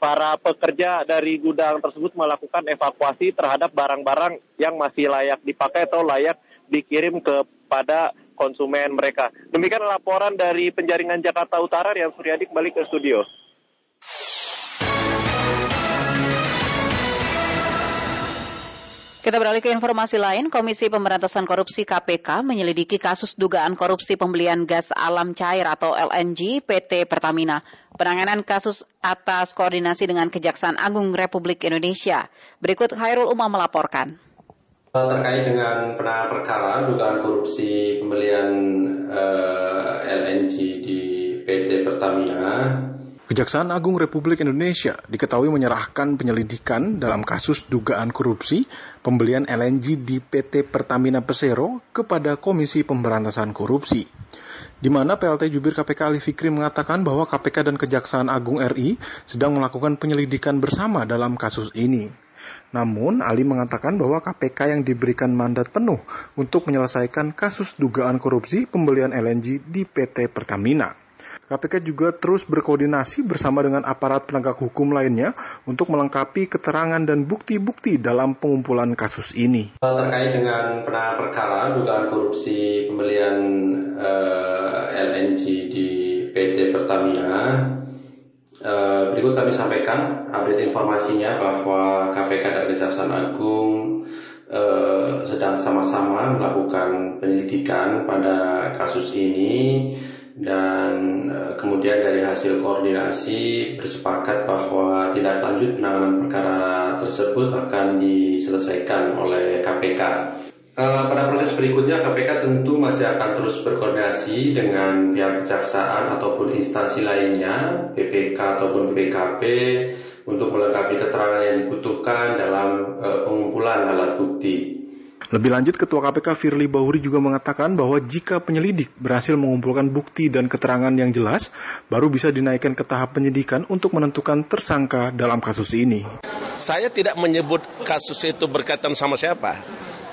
para pekerja dari gudang tersebut melakukan evakuasi terhadap barang-barang yang masih layak dipakai atau layak dikirim kepada konsumen mereka. Demikian laporan dari penjaringan Jakarta Utara, yang Suryadi kembali ke studio. Kita beralih ke informasi lain, Komisi Pemberantasan Korupsi KPK menyelidiki kasus dugaan korupsi pembelian gas alam cair atau LNG PT Pertamina. Penanganan kasus atas koordinasi dengan Kejaksaan Agung Republik Indonesia. Berikut Khairul Umam melaporkan. Terkait dengan penanganan perkara dugaan korupsi pembelian eh, LNG di PT Pertamina, Kejaksaan Agung Republik Indonesia diketahui menyerahkan penyelidikan dalam kasus dugaan korupsi pembelian LNG di PT Pertamina Persero kepada Komisi Pemberantasan Korupsi. Di mana PLT Jubir KPK Ali Fikri mengatakan bahwa KPK dan Kejaksaan Agung RI sedang melakukan penyelidikan bersama dalam kasus ini. Namun, Ali mengatakan bahwa KPK yang diberikan mandat penuh untuk menyelesaikan kasus dugaan korupsi pembelian LNG di PT Pertamina. KPK juga terus berkoordinasi bersama dengan aparat penegak hukum lainnya untuk melengkapi keterangan dan bukti-bukti dalam pengumpulan kasus ini. Terkait dengan penanganan perkara dugaan korupsi pembelian eh, LNG di PT Pertamina, uh, berikut kami sampaikan update informasinya bahwa KPK dan Kejaksaan Agung uh, sedang sama-sama melakukan penyelidikan pada kasus ini dan e, kemudian dari hasil koordinasi bersepakat bahwa tidak lanjut penanganan perkara tersebut akan diselesaikan oleh KPK. E, pada proses berikutnya KPK tentu masih akan terus berkoordinasi dengan pihak kejaksaan ataupun instansi lainnya, PPK ataupun BPKP untuk melengkapi keterangan yang dibutuhkan dalam e, pengumpulan alat bukti. Lebih lanjut, Ketua KPK Firly Bahuri juga mengatakan bahwa jika penyelidik berhasil mengumpulkan bukti dan keterangan yang jelas, baru bisa dinaikkan ke tahap penyidikan untuk menentukan tersangka dalam kasus ini. Saya tidak menyebut kasus itu berkaitan sama siapa.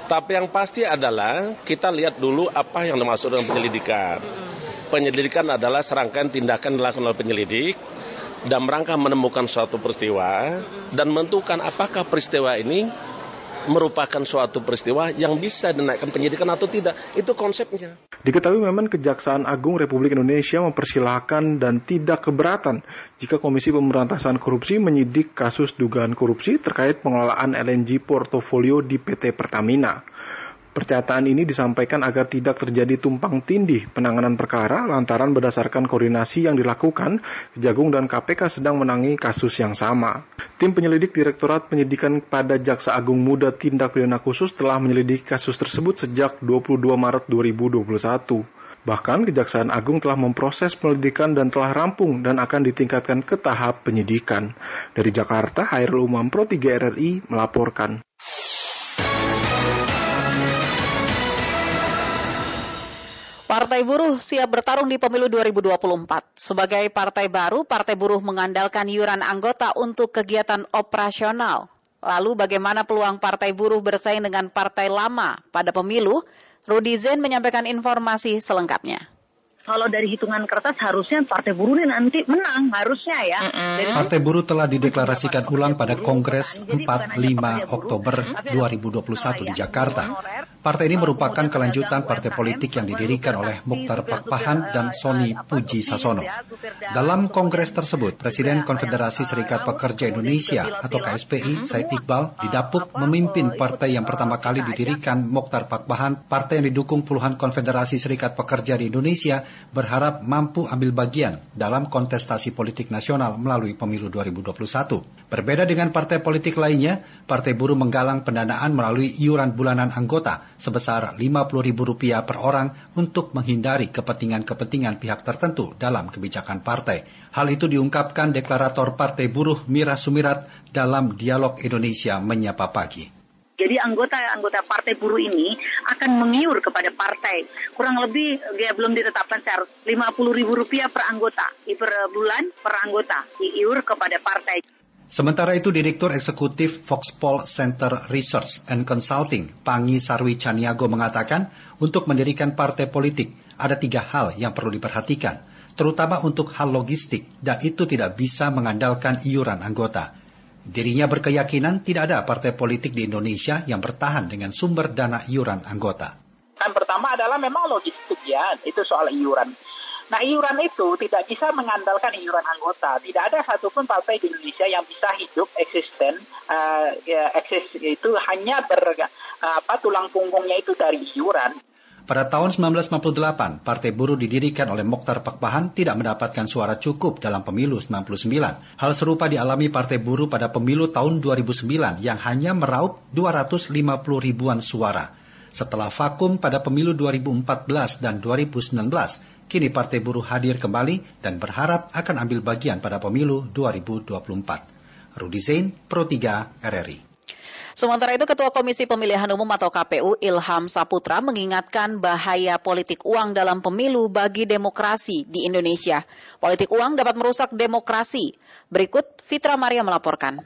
Tapi yang pasti adalah kita lihat dulu apa yang dimaksud dengan penyelidikan. Penyelidikan adalah serangkaian tindakan dilakukan oleh penyelidik dan merangka menemukan suatu peristiwa dan menentukan apakah peristiwa ini merupakan suatu peristiwa yang bisa dinaikkan penyidikan atau tidak. Itu konsepnya. Diketahui memang Kejaksaan Agung Republik Indonesia mempersilahkan dan tidak keberatan jika Komisi Pemberantasan Korupsi menyidik kasus dugaan korupsi terkait pengelolaan LNG portofolio di PT Pertamina. Pernyataan ini disampaikan agar tidak terjadi tumpang tindih penanganan perkara lantaran berdasarkan koordinasi yang dilakukan, Kejagung dan KPK sedang menangi kasus yang sama. Tim penyelidik Direktorat Penyidikan pada Jaksa Agung Muda Tindak Pidana Khusus telah menyelidiki kasus tersebut sejak 22 Maret 2021. Bahkan Kejaksaan Agung telah memproses penyelidikan dan telah rampung dan akan ditingkatkan ke tahap penyidikan. Dari Jakarta, Hairul Umam Pro 3 RRI melaporkan. Partai Buruh siap bertarung di pemilu 2024. Sebagai partai baru, Partai Buruh mengandalkan iuran anggota untuk kegiatan operasional. Lalu bagaimana peluang Partai Buruh bersaing dengan partai lama pada pemilu? Rudi Zen menyampaikan informasi selengkapnya kalau dari hitungan kertas harusnya Partai Buruh ini nanti menang harusnya ya. Mm-hmm. Partai Buruh telah dideklarasikan ulang pada Kongres 4-5 Oktober 2021 di Jakarta. Partai ini merupakan kelanjutan partai politik yang didirikan oleh Mukhtar Pakpahan dan Sony Puji Sasono. Dalam kongres tersebut, Presiden Konfederasi Serikat Pekerja Indonesia atau KSPI, Said Iqbal, didapuk memimpin partai yang pertama kali didirikan Mukhtar Pakpahan, partai yang didukung puluhan konfederasi serikat pekerja di Indonesia, berharap mampu ambil bagian dalam kontestasi politik nasional melalui pemilu 2021. Berbeda dengan partai politik lainnya, Partai Buruh menggalang pendanaan melalui iuran bulanan anggota sebesar Rp50.000 per orang untuk menghindari kepentingan-kepentingan pihak tertentu dalam kebijakan partai. Hal itu diungkapkan deklarator Partai Buruh Mira Sumirat dalam Dialog Indonesia Menyapa Pagi. Jadi anggota-anggota partai buruh ini akan mengiur kepada partai. Kurang lebih dia belum ditetapkan secara Rp50.000 per anggota, per bulan per anggota, diiur kepada partai. Sementara itu, Direktur Eksekutif Foxpol Center Research and Consulting, Pangi Sarwi Caniago mengatakan, untuk mendirikan partai politik, ada tiga hal yang perlu diperhatikan, terutama untuk hal logistik, dan itu tidak bisa mengandalkan iuran anggota. Dirinya berkeyakinan tidak ada partai politik di Indonesia yang bertahan dengan sumber dana iuran anggota. Yang pertama adalah memang logistik ya, itu soal iuran. Nah, iuran itu tidak bisa mengandalkan iuran anggota. Tidak ada satupun partai di Indonesia yang bisa hidup eksisten, uh, ya, eksis itu hanya ber uh, apa tulang punggungnya itu dari iuran. Pada tahun 1958, Partai Buruh didirikan oleh Mokhtar Pakpahan tidak mendapatkan suara cukup dalam pemilu 99. Hal serupa dialami Partai Buruh pada pemilu tahun 2009 yang hanya meraup 250 ribuan suara. Setelah vakum pada pemilu 2014 dan 2019, Kini Partai Buruh hadir kembali dan berharap akan ambil bagian pada pemilu 2024. Rudi Zain, Pro 3 RRI. Sementara itu, Ketua Komisi Pemilihan Umum atau KPU Ilham Saputra mengingatkan bahaya politik uang dalam pemilu bagi demokrasi di Indonesia. Politik uang dapat merusak demokrasi. Berikut Fitra Maria melaporkan.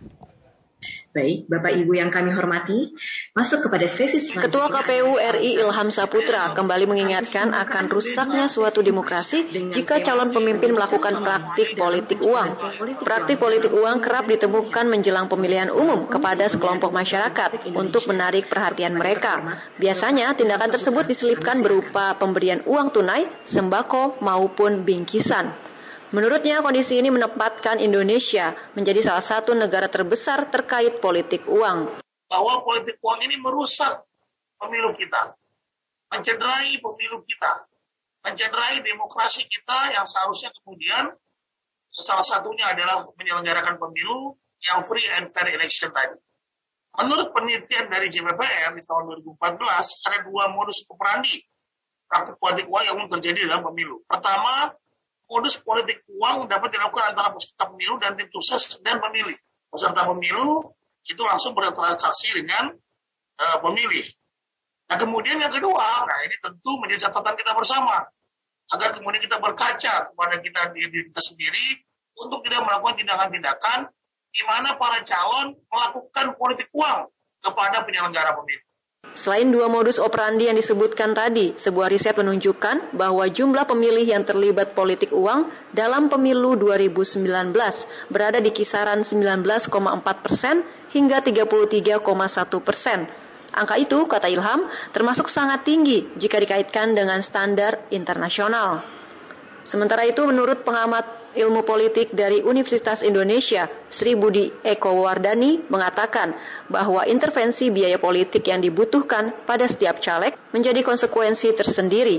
Baik, Bapak Ibu yang kami hormati, masuk kepada sesi selanjutnya. Ketua KPU RI Ilham Saputra kembali mengingatkan akan rusaknya suatu demokrasi jika calon pemimpin melakukan praktik politik uang. Praktik politik uang kerap ditemukan menjelang pemilihan umum kepada sekelompok masyarakat untuk menarik perhatian mereka. Biasanya tindakan tersebut diselipkan berupa pemberian uang tunai, sembako maupun bingkisan. Menurutnya, kondisi ini menempatkan Indonesia menjadi salah satu negara terbesar terkait politik uang. Bahwa politik uang ini merusak pemilu kita, mencederai pemilu kita, mencederai demokrasi kita yang seharusnya kemudian salah satunya adalah menyelenggarakan pemilu yang free and fair election tadi. Menurut penelitian dari JPPR di tahun 2014, ada dua modus operandi praktik politik uang yang terjadi dalam pemilu. Pertama, modus politik uang dapat dilakukan antara peserta pemilu dan tim sukses dan pemilih. Peserta pemilu itu langsung bertransaksi dengan uh, pemilih. Nah kemudian yang kedua, nah ini tentu menjadi catatan kita bersama agar kemudian kita berkaca kepada kita diri kita sendiri untuk tidak melakukan tindakan-tindakan di mana para calon melakukan politik uang kepada penyelenggara pemilu. Selain dua modus operandi yang disebutkan tadi, sebuah riset menunjukkan bahwa jumlah pemilih yang terlibat politik uang dalam pemilu 2019 berada di kisaran 19,4 persen hingga 33,1 persen. Angka itu, kata Ilham, termasuk sangat tinggi jika dikaitkan dengan standar internasional. Sementara itu, menurut pengamat ilmu politik dari Universitas Indonesia, Sri Budi Eko Wardani mengatakan bahwa intervensi biaya politik yang dibutuhkan pada setiap caleg menjadi konsekuensi tersendiri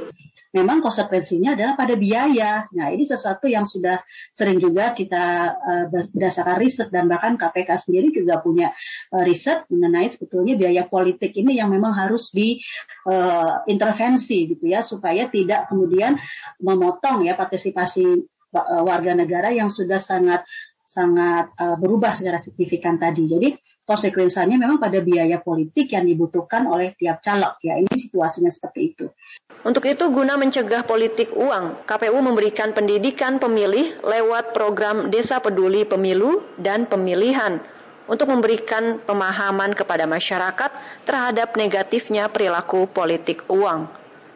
memang konsekuensinya adalah pada biaya. Nah, ini sesuatu yang sudah sering juga kita uh, berdasarkan riset dan bahkan KPK sendiri juga punya uh, riset mengenai sebetulnya biaya politik ini yang memang harus diintervensi uh, gitu ya supaya tidak kemudian memotong ya partisipasi warga negara yang sudah sangat sangat uh, berubah secara signifikan tadi. Jadi konsekuensinya memang pada biaya politik yang dibutuhkan oleh tiap caleg ya ini situasinya seperti itu. Untuk itu guna mencegah politik uang, KPU memberikan pendidikan pemilih lewat program Desa Peduli Pemilu dan Pemilihan untuk memberikan pemahaman kepada masyarakat terhadap negatifnya perilaku politik uang.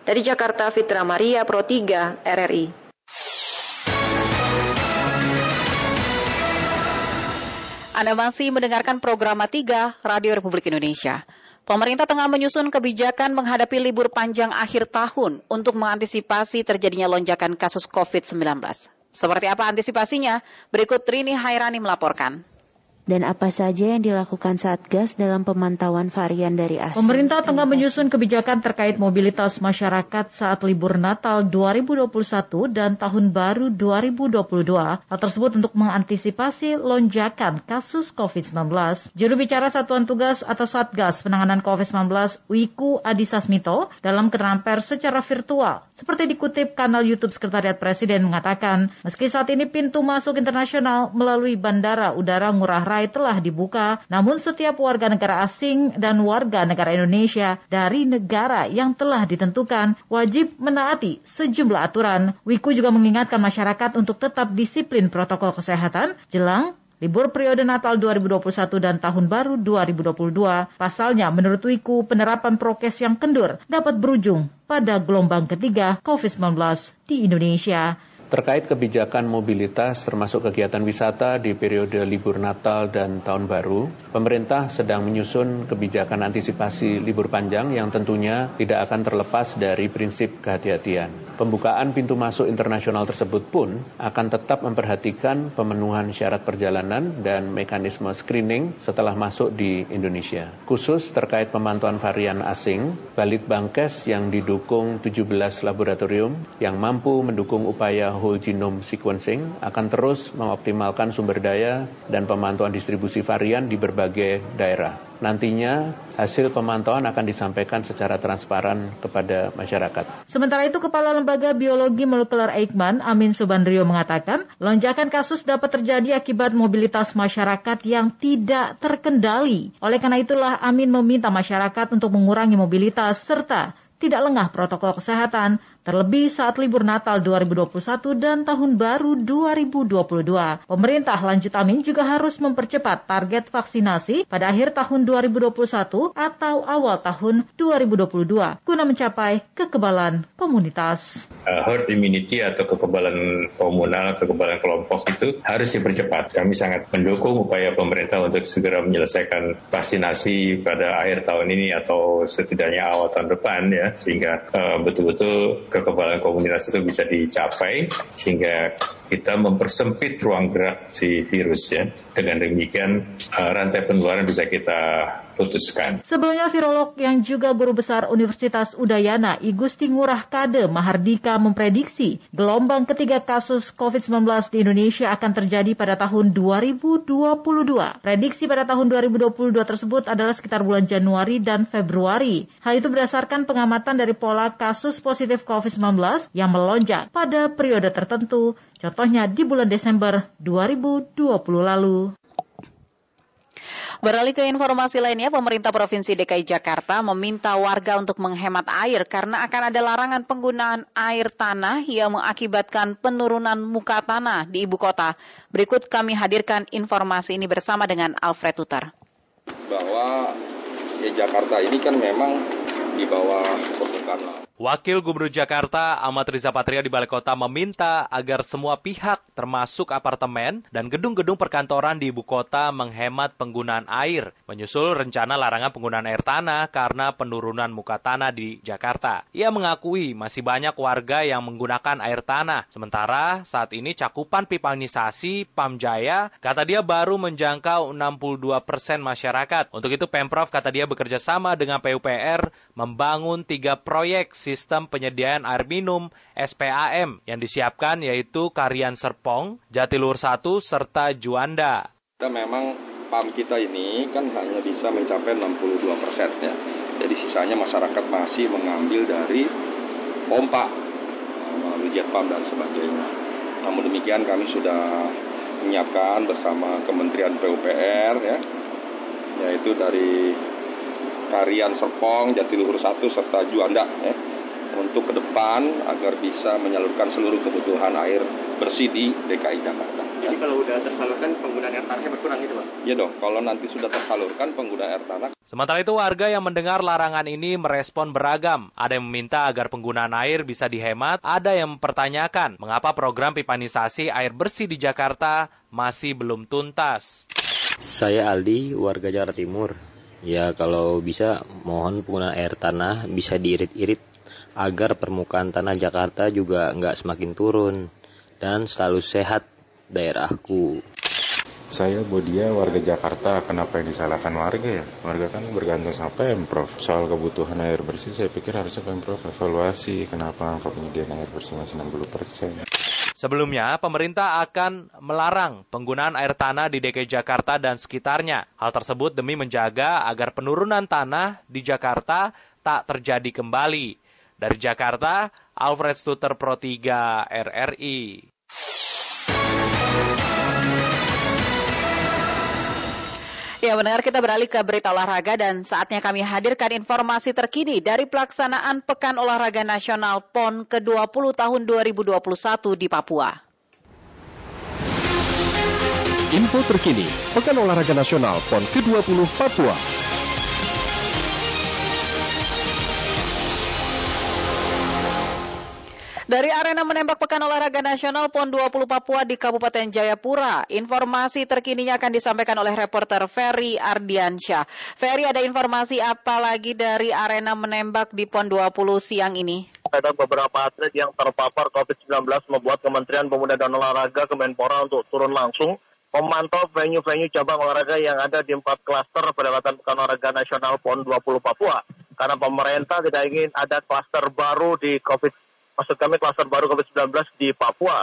Dari Jakarta, Fitra Maria Pro 3 RRI. Anda masih mendengarkan program 3 Radio Republik Indonesia. Pemerintah tengah menyusun kebijakan menghadapi libur panjang akhir tahun untuk mengantisipasi terjadinya lonjakan kasus COVID-19. Seperti apa antisipasinya? Berikut Rini Hairani melaporkan dan apa saja yang dilakukan Satgas dalam pemantauan varian dari asing. Pemerintah tengah menyusun kebijakan terkait mobilitas masyarakat saat libur Natal 2021 dan Tahun Baru 2022. Hal tersebut untuk mengantisipasi lonjakan kasus COVID-19. Juru bicara Satuan Tugas atau Satgas Penanganan COVID-19 Wiku Adhisa Smito dalam keterangan pers secara virtual. Seperti dikutip kanal YouTube Sekretariat Presiden mengatakan, meski saat ini pintu masuk internasional melalui Bandara Udara Ngurah Rai telah dibuka, namun setiap warga negara asing dan warga negara Indonesia dari negara yang telah ditentukan wajib menaati sejumlah aturan. Wiku juga mengingatkan masyarakat untuk tetap disiplin protokol kesehatan jelang Libur periode Natal 2021 dan Tahun Baru 2022, pasalnya menurut Wiku penerapan prokes yang kendur dapat berujung pada gelombang ketiga COVID-19 di Indonesia terkait kebijakan mobilitas termasuk kegiatan wisata di periode libur Natal dan Tahun Baru, pemerintah sedang menyusun kebijakan antisipasi libur panjang yang tentunya tidak akan terlepas dari prinsip kehati-hatian. Pembukaan pintu masuk internasional tersebut pun akan tetap memperhatikan pemenuhan syarat perjalanan dan mekanisme screening setelah masuk di Indonesia. Khusus terkait pemantauan varian asing, Balit Bangkes yang didukung 17 laboratorium yang mampu mendukung upaya whole genome sequencing akan terus mengoptimalkan sumber daya dan pemantauan distribusi varian di berbagai daerah. Nantinya hasil pemantauan akan disampaikan secara transparan kepada masyarakat. Sementara itu Kepala Lembaga Biologi Molekuler Eijkman, Amin Subandrio mengatakan, lonjakan kasus dapat terjadi akibat mobilitas masyarakat yang tidak terkendali. Oleh karena itulah Amin meminta masyarakat untuk mengurangi mobilitas serta tidak lengah protokol kesehatan terlebih saat libur Natal 2021 dan Tahun Baru 2022. Pemerintah lanjut Amin juga harus mempercepat target vaksinasi pada akhir tahun 2021 atau awal tahun 2022 guna mencapai kekebalan komunitas. Uh, herd immunity atau kekebalan komunal, kekebalan kelompok itu harus dipercepat. Kami sangat mendukung upaya pemerintah untuk segera menyelesaikan vaksinasi pada akhir tahun ini atau setidaknya awal tahun depan ya sehingga uh, betul-betul kekebalan komunitas itu bisa dicapai sehingga kita mempersempit ruang gerak si virus ya. Dengan demikian uh, rantai penularan bisa kita putuskan. Sebelumnya virolog yang juga guru besar Universitas Udayana Igusti Ngurah Kade Mahardika memprediksi gelombang ketiga kasus COVID-19 di Indonesia akan terjadi pada tahun 2022. Prediksi pada tahun 2022 tersebut adalah sekitar bulan Januari dan Februari. Hal itu berdasarkan pengamatan dari pola kasus positif COVID-19 yang melonjak pada periode tertentu, contohnya di bulan Desember 2020 lalu. Beralih ke informasi lainnya, pemerintah Provinsi DKI Jakarta meminta warga untuk menghemat air karena akan ada larangan penggunaan air tanah yang mengakibatkan penurunan muka tanah di ibu kota. Berikut kami hadirkan informasi ini bersama dengan Alfred Tutar. Bahwa ya Jakarta ini kan memang di bawah permukaan. Wakil Gubernur Jakarta Ahmad Riza Patria di Balai Kota meminta agar semua pihak termasuk apartemen dan gedung-gedung perkantoran di ibu kota menghemat penggunaan air, menyusul rencana larangan penggunaan air tanah karena penurunan muka tanah di Jakarta. Ia mengakui masih banyak warga yang menggunakan air tanah, sementara saat ini cakupan pipanisasi Pamjaya kata dia baru menjangkau 62 persen masyarakat. Untuk itu Pemprov kata dia bekerja sama dengan PUPR membangun tiga proyek sistem penyediaan air minum SPAM yang disiapkan yaitu Karian Serpong, Jatiluhur 1, serta Juanda. Dan memang PAM kita ini kan hanya bisa mencapai 62 persen ya. Jadi sisanya masyarakat masih mengambil dari pompa melalui jet dan sebagainya. Namun demikian kami sudah menyiapkan bersama Kementerian PUPR ya, yaitu dari Karian Serpong, Jatiluhur 1 serta Juanda ya untuk ke depan agar bisa menyalurkan seluruh kebutuhan air bersih di DKI Jakarta. Jadi kalau udah tersalurkan penggunaan air tanahnya berkurang gitu Pak? Iya dong, kalau nanti sudah tersalurkan penggunaan air tanah. Sementara itu warga yang mendengar larangan ini merespon beragam. Ada yang meminta agar penggunaan air bisa dihemat, ada yang mempertanyakan mengapa program pipanisasi air bersih di Jakarta masih belum tuntas. Saya Aldi, warga Jakarta Timur. Ya kalau bisa mohon penggunaan air tanah bisa diirit-irit agar permukaan tanah Jakarta juga nggak semakin turun dan selalu sehat daerahku. Saya Bodia, warga Jakarta. Kenapa yang disalahkan warga ya? Warga kan bergantung sama Pemprov. Soal kebutuhan air bersih, saya pikir harusnya Pemprov evaluasi kenapa angka penyediaan air bersih masih 60 persen. Sebelumnya, pemerintah akan melarang penggunaan air tanah di DKI Jakarta dan sekitarnya. Hal tersebut demi menjaga agar penurunan tanah di Jakarta tak terjadi kembali. Dari Jakarta, Alfred Stuter Pro 3 RRI. Ya benar kita beralih ke berita olahraga dan saatnya kami hadirkan informasi terkini dari pelaksanaan Pekan Olahraga Nasional PON ke-20 tahun 2021 di Papua. Info terkini, Pekan Olahraga Nasional PON ke-20 Papua. Dari arena menembak Pekan Olahraga Nasional PON 20 Papua di Kabupaten Jayapura, informasi terkininya akan disampaikan oleh reporter Ferry Ardiansyah. Ferry, ada informasi apa lagi dari arena menembak di PON 20 siang ini? Ada beberapa atlet yang terpapar COVID-19 membuat Kementerian Pemuda dan Olahraga Kemenpora untuk turun langsung memantau venue-venue cabang olahraga yang ada di empat klaster pendapatan Pekan Olahraga Nasional PON 20 Papua. Karena pemerintah tidak ingin ada klaster baru di COVID maksud kami kluster baru COVID-19 di Papua.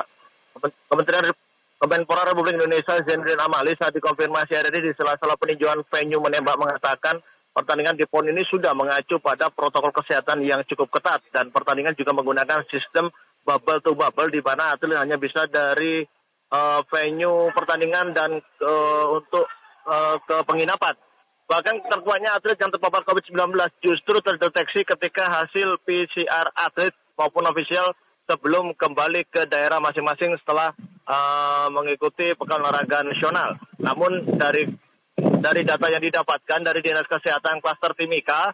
Kementerian Kemenpora Republik Indonesia Zainuddin Amali saat dikonfirmasi hari ini di sela-sela peninjauan venue menembak mengatakan pertandingan di PON ini sudah mengacu pada protokol kesehatan yang cukup ketat dan pertandingan juga menggunakan sistem bubble to bubble di mana atlet hanya bisa dari uh, venue pertandingan dan uh, untuk uh, ke penginapan. Bahkan terkuatnya atlet yang terpapar COVID-19 justru terdeteksi ketika hasil PCR atlet maupun ofisial sebelum kembali ke daerah masing-masing setelah uh, mengikuti pekan olahraga nasional. Namun dari dari data yang didapatkan dari Dinas Kesehatan Klaster Timika,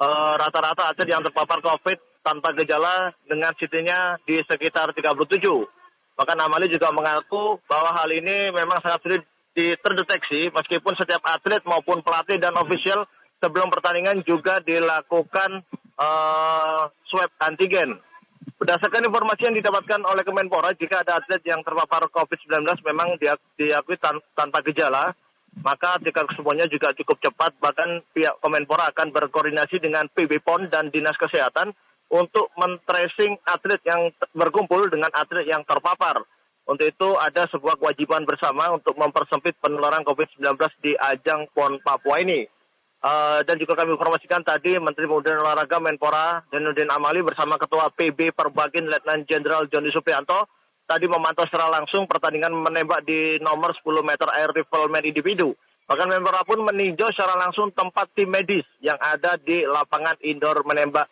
uh, rata-rata atlet yang terpapar COVID tanpa gejala dengan CT-nya di sekitar 37. Bahkan Amali juga mengaku bahwa hal ini memang sangat sulit terdeteksi meskipun setiap atlet maupun pelatih dan ofisial sebelum pertandingan juga dilakukan uh, swab antigen. Berdasarkan informasi yang didapatkan oleh Kemenpora, jika ada atlet yang terpapar COVID-19 memang diakui tan tanpa gejala, maka tingkat kesembuhannya juga cukup cepat. Bahkan pihak Kemenpora akan berkoordinasi dengan PB PON dan Dinas Kesehatan untuk men-tracing atlet yang berkumpul dengan atlet yang terpapar. Untuk itu ada sebuah kewajiban bersama untuk mempersempit penularan COVID-19 di ajang PON Papua ini. Uh, dan juga kami informasikan tadi Menteri Pemuda dan Olahraga Menpora Danudin Amali bersama Ketua PB Perbagin Letnan Jenderal Joni Suprianto tadi memantau secara langsung pertandingan menembak di nomor 10 meter air rifleman individu. Bahkan Menpora pun meninjau secara langsung tempat tim medis yang ada di lapangan indoor menembak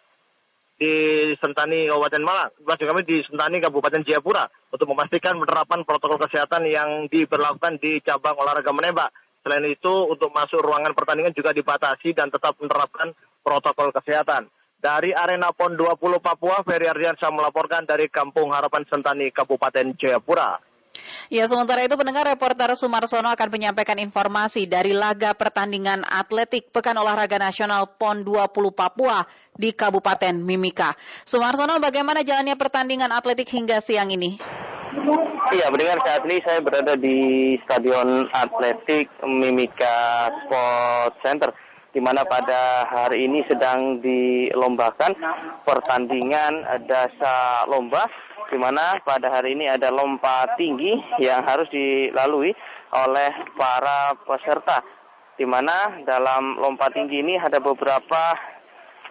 di Sentani Kabupaten Malang. Maksud kami di Sentani Kabupaten Jayapura untuk memastikan penerapan protokol kesehatan yang diberlakukan di cabang olahraga menembak. Selain itu, untuk masuk ruangan pertandingan juga dibatasi dan tetap menerapkan protokol kesehatan. Dari Arena PON 20 Papua, Ferry Ardiansyah melaporkan dari Kampung Harapan Sentani, Kabupaten Jayapura. Ya, sementara itu pendengar reporter Sumarsono akan menyampaikan informasi dari laga pertandingan atletik Pekan Olahraga Nasional PON 20 Papua di Kabupaten Mimika. Sumarsono, bagaimana jalannya pertandingan atletik hingga siang ini? Iya, mendengar saat ini saya berada di Stadion Atletik Mimika Sport Center di mana pada hari ini sedang dilombakan pertandingan dasar lomba di mana pada hari ini ada lompat tinggi yang harus dilalui oleh para peserta di mana dalam lompat tinggi ini ada beberapa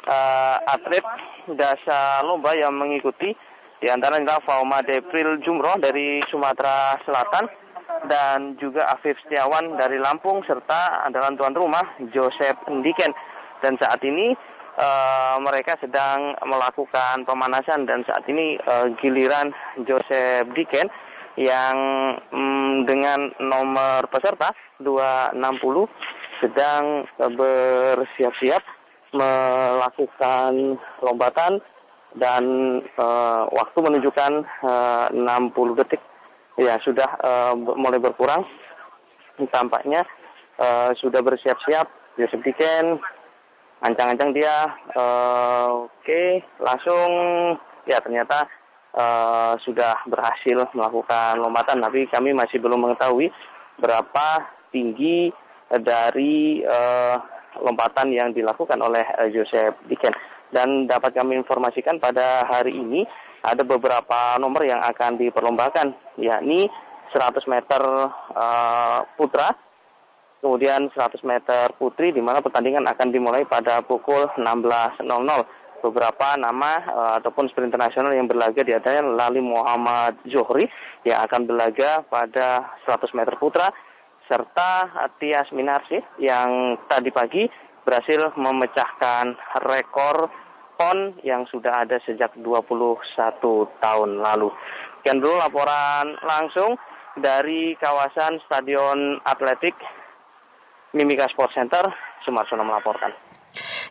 uh, atlet dasar lomba yang mengikuti di antara adalah Fauma Depril Jumroh dari Sumatera Selatan dan juga Afif Setiawan dari Lampung serta andalan tuan rumah Joseph Ndiken. Dan saat ini uh, mereka sedang melakukan pemanasan dan saat ini uh, giliran Joseph Diken yang um, dengan nomor peserta 260 sedang uh, bersiap-siap melakukan lompatan dan uh, waktu menunjukkan uh, 60 detik. Ya sudah uh, mulai berkurang. Tampaknya uh, sudah bersiap-siap. Yosef Diken ancang-ancang dia. Uh, oke okay, langsung. Ya ternyata uh, sudah berhasil melakukan lompatan. Tapi kami masih belum mengetahui berapa tinggi dari uh, lompatan yang dilakukan oleh uh, Joseph Diken dan dapat kami informasikan pada hari ini ada beberapa nomor yang akan diperlombakan, yakni 100 meter uh, putra, kemudian 100 meter putri, di mana pertandingan akan dimulai pada pukul 16.00. Beberapa nama uh, ataupun sprinter nasional yang berlaga di antaranya Lali Muhammad Zohri yang akan berlaga pada 100 meter putra, serta Tias Minarsi yang tadi pagi berhasil memecahkan rekor PON yang sudah ada sejak 21 tahun lalu. Sekian dulu laporan langsung dari kawasan Stadion Atletik Mimika Sport Center, Sumarsono melaporkan.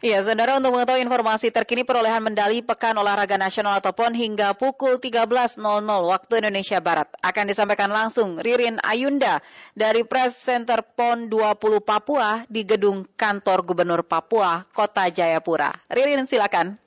Iya, saudara untuk mengetahui informasi terkini perolehan medali Pekan Olahraga Nasional atau PON hingga pukul 13.00 waktu Indonesia Barat akan disampaikan langsung Ririn Ayunda dari Press Center PON 20 Papua di gedung kantor Gubernur Papua, Kota Jayapura. Ririn, silakan.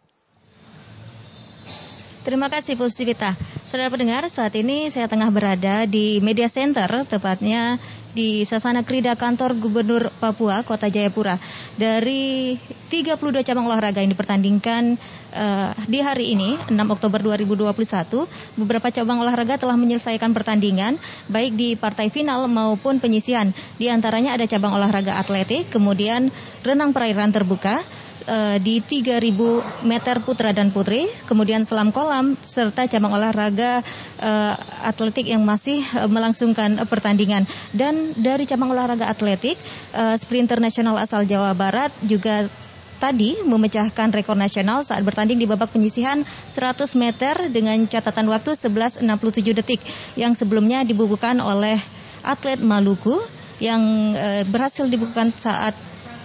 Terima kasih Bu Sivita. Saudara pendengar, saat ini saya tengah berada di Media Center, tepatnya di Sasana Krida Kantor Gubernur Papua, Kota Jayapura. Dari 32 cabang olahraga yang dipertandingkan uh, di hari ini, 6 Oktober 2021, beberapa cabang olahraga telah menyelesaikan pertandingan, baik di partai final maupun penyisian. Di antaranya ada cabang olahraga atletik, kemudian renang perairan terbuka, uh, di 3000 meter putra dan putri, kemudian selam kolam serta cabang olahraga uh, atletik yang masih uh, melangsungkan uh, pertandingan. Dan dari cabang olahraga atletik, uh, sprinter nasional asal Jawa Barat juga tadi memecahkan rekor nasional saat bertanding di babak penyisihan 100 meter dengan catatan waktu 11.67 detik yang sebelumnya dibukukan oleh atlet Maluku yang berhasil dibukukan saat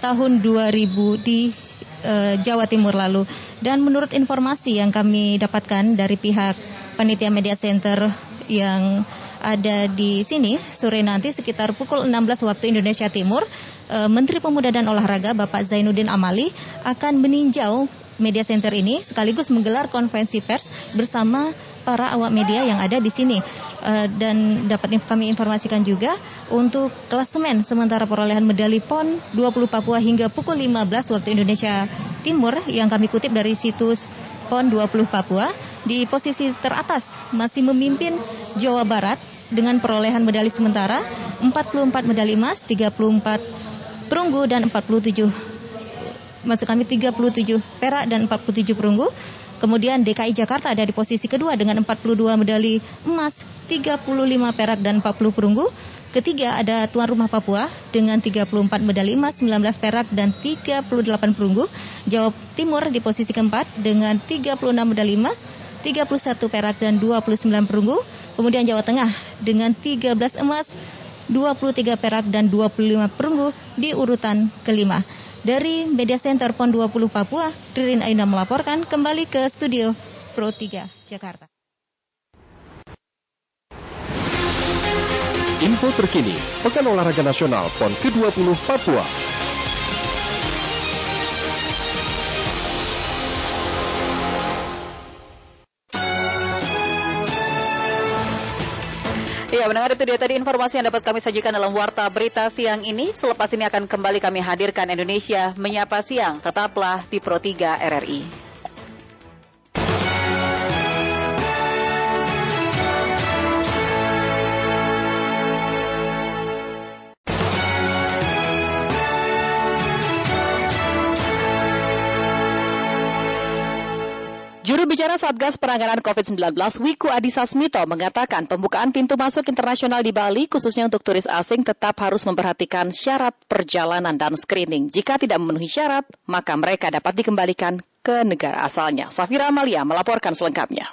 tahun 2000 di e, Jawa Timur lalu. Dan menurut informasi yang kami dapatkan dari pihak panitia media center yang ada di sini sore nanti sekitar pukul 16 waktu Indonesia Timur, eh, Menteri Pemuda dan Olahraga Bapak Zainuddin Amali akan meninjau media center ini sekaligus menggelar konferensi pers bersama para awak media yang ada di sini. Uh, dan dapat kami informasikan juga untuk klasemen sementara perolehan medali PON 20 Papua hingga pukul 15 waktu Indonesia Timur yang kami kutip dari situs PON 20 Papua di posisi teratas masih memimpin Jawa Barat dengan perolehan medali sementara 44 medali emas, 34 perunggu dan 47 maksud kami 37 perak dan 47 perunggu. Kemudian DKI Jakarta ada di posisi kedua dengan 42 medali emas, 35 perak dan 40 perunggu. Ketiga ada tuan rumah Papua dengan 34 medali emas, 19 perak dan 38 perunggu. Jawa Timur di posisi keempat dengan 36 medali emas, 31 perak dan 29 perunggu. Kemudian Jawa Tengah dengan 13 emas, 23 perak dan 25 perunggu di urutan kelima. Dari Media Center PON 20 Papua, Ririn Aina melaporkan kembali ke studio Pro 3 Jakarta. Info terkini, Pekan Olahraga Nasional PON ke-20 Papua. Ya, mendengar itu dia tadi informasi yang dapat kami sajikan dalam Warta Berita Siang ini. Selepas ini akan kembali kami hadirkan Indonesia Menyapa Siang. Tetaplah di Pro 3 RRI. Bicara Satgas Penanganan COVID-19 Wiku Adhisa Smito mengatakan pembukaan pintu masuk internasional di Bali khususnya untuk turis asing tetap harus memperhatikan syarat perjalanan dan screening. Jika tidak memenuhi syarat, maka mereka dapat dikembalikan ke negara asalnya. Safira Amalia melaporkan selengkapnya.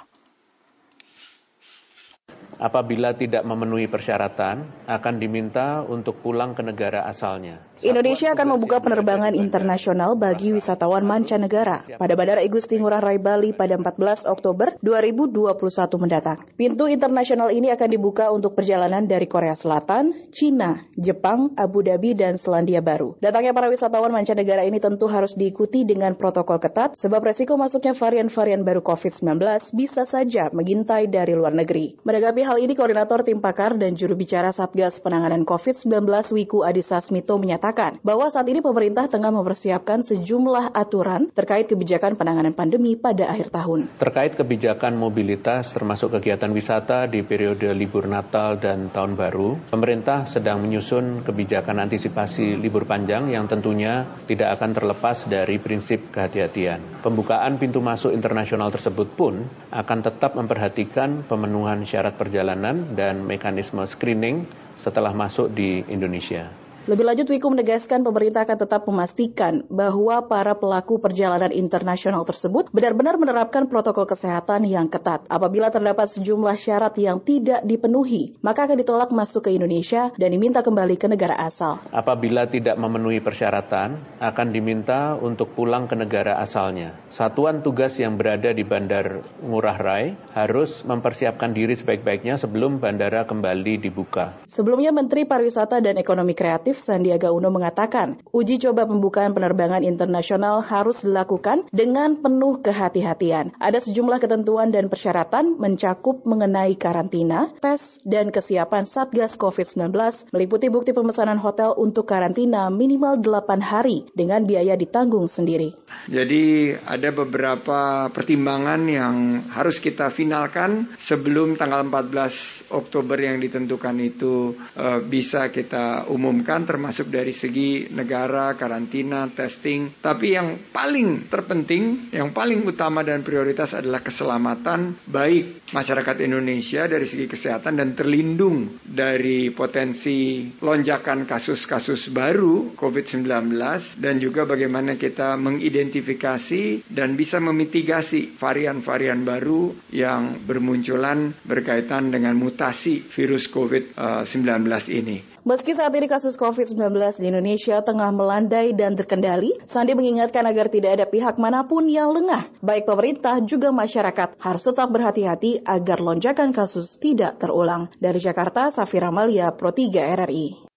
Apabila tidak memenuhi persyaratan, akan diminta untuk pulang ke negara asalnya. Indonesia akan membuka penerbangan internasional bagi wisatawan mancanegara pada Bandara Igusti Ngurah Rai Bali pada 14 Oktober 2021 mendatang. Pintu internasional ini akan dibuka untuk perjalanan dari Korea Selatan, Cina, Jepang, Abu Dhabi, dan Selandia Baru. Datangnya para wisatawan mancanegara ini tentu harus diikuti dengan protokol ketat sebab resiko masuknya varian-varian baru COVID-19 bisa saja mengintai dari luar negeri. Menanggapi hal ini, Koordinator Tim Pakar dan Juru Bicara Satgas Penanganan COVID-19 Wiku Adhisa Smito menyatakan mengatakan bahwa saat ini pemerintah tengah mempersiapkan sejumlah aturan terkait kebijakan penanganan pandemi pada akhir tahun. Terkait kebijakan mobilitas termasuk kegiatan wisata di periode libur Natal dan Tahun Baru, pemerintah sedang menyusun kebijakan antisipasi libur panjang yang tentunya tidak akan terlepas dari prinsip kehati-hatian. Pembukaan pintu masuk internasional tersebut pun akan tetap memperhatikan pemenuhan syarat perjalanan dan mekanisme screening setelah masuk di Indonesia. Lebih lanjut, Wiku menegaskan pemerintah akan tetap memastikan bahwa para pelaku perjalanan internasional tersebut benar-benar menerapkan protokol kesehatan yang ketat. Apabila terdapat sejumlah syarat yang tidak dipenuhi, maka akan ditolak masuk ke Indonesia dan diminta kembali ke negara asal. Apabila tidak memenuhi persyaratan, akan diminta untuk pulang ke negara asalnya. Satuan tugas yang berada di Bandar Ngurah Rai harus mempersiapkan diri sebaik-baiknya sebelum bandara kembali dibuka. Sebelumnya, Menteri Pariwisata dan Ekonomi Kreatif Legislatif Sandiaga Uno mengatakan, uji coba pembukaan penerbangan internasional harus dilakukan dengan penuh kehati-hatian. Ada sejumlah ketentuan dan persyaratan mencakup mengenai karantina, tes, dan kesiapan Satgas COVID-19 meliputi bukti pemesanan hotel untuk karantina minimal 8 hari dengan biaya ditanggung sendiri. Jadi ada beberapa pertimbangan yang harus kita finalkan sebelum tanggal 14 Oktober yang ditentukan itu uh, bisa kita umumkan kesehatan termasuk dari segi negara, karantina, testing. Tapi yang paling terpenting, yang paling utama dan prioritas adalah keselamatan baik masyarakat Indonesia dari segi kesehatan dan terlindung dari potensi lonjakan kasus-kasus baru COVID-19 dan juga bagaimana kita mengidentifikasi dan bisa memitigasi varian-varian baru yang bermunculan berkaitan dengan mutasi virus COVID-19 ini. Meski saat ini kasus COVID-19 di Indonesia tengah melandai dan terkendali, Sandi mengingatkan agar tidak ada pihak mana pun yang lengah, baik pemerintah juga masyarakat harus tetap berhati-hati agar lonjakan kasus tidak terulang. Dari Jakarta, Safira Malia, Pro 3 RRI.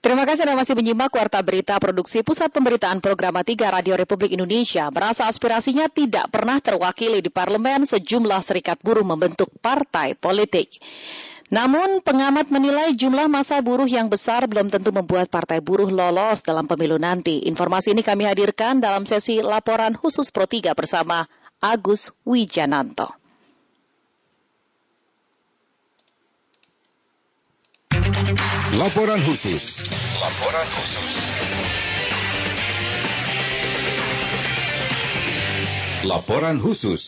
Terima kasih Anda masih menyimak Warta Berita Produksi Pusat Pemberitaan Program 3 Radio Republik Indonesia. Merasa aspirasinya tidak pernah terwakili di parlemen, sejumlah serikat buruh membentuk partai politik. Namun pengamat menilai jumlah masa buruh yang besar belum tentu membuat partai buruh lolos dalam pemilu nanti. Informasi ini kami hadirkan dalam sesi laporan khusus Pro 3 bersama Agus Wijananto. Laporan khusus. Laporan khusus. Laporan khusus.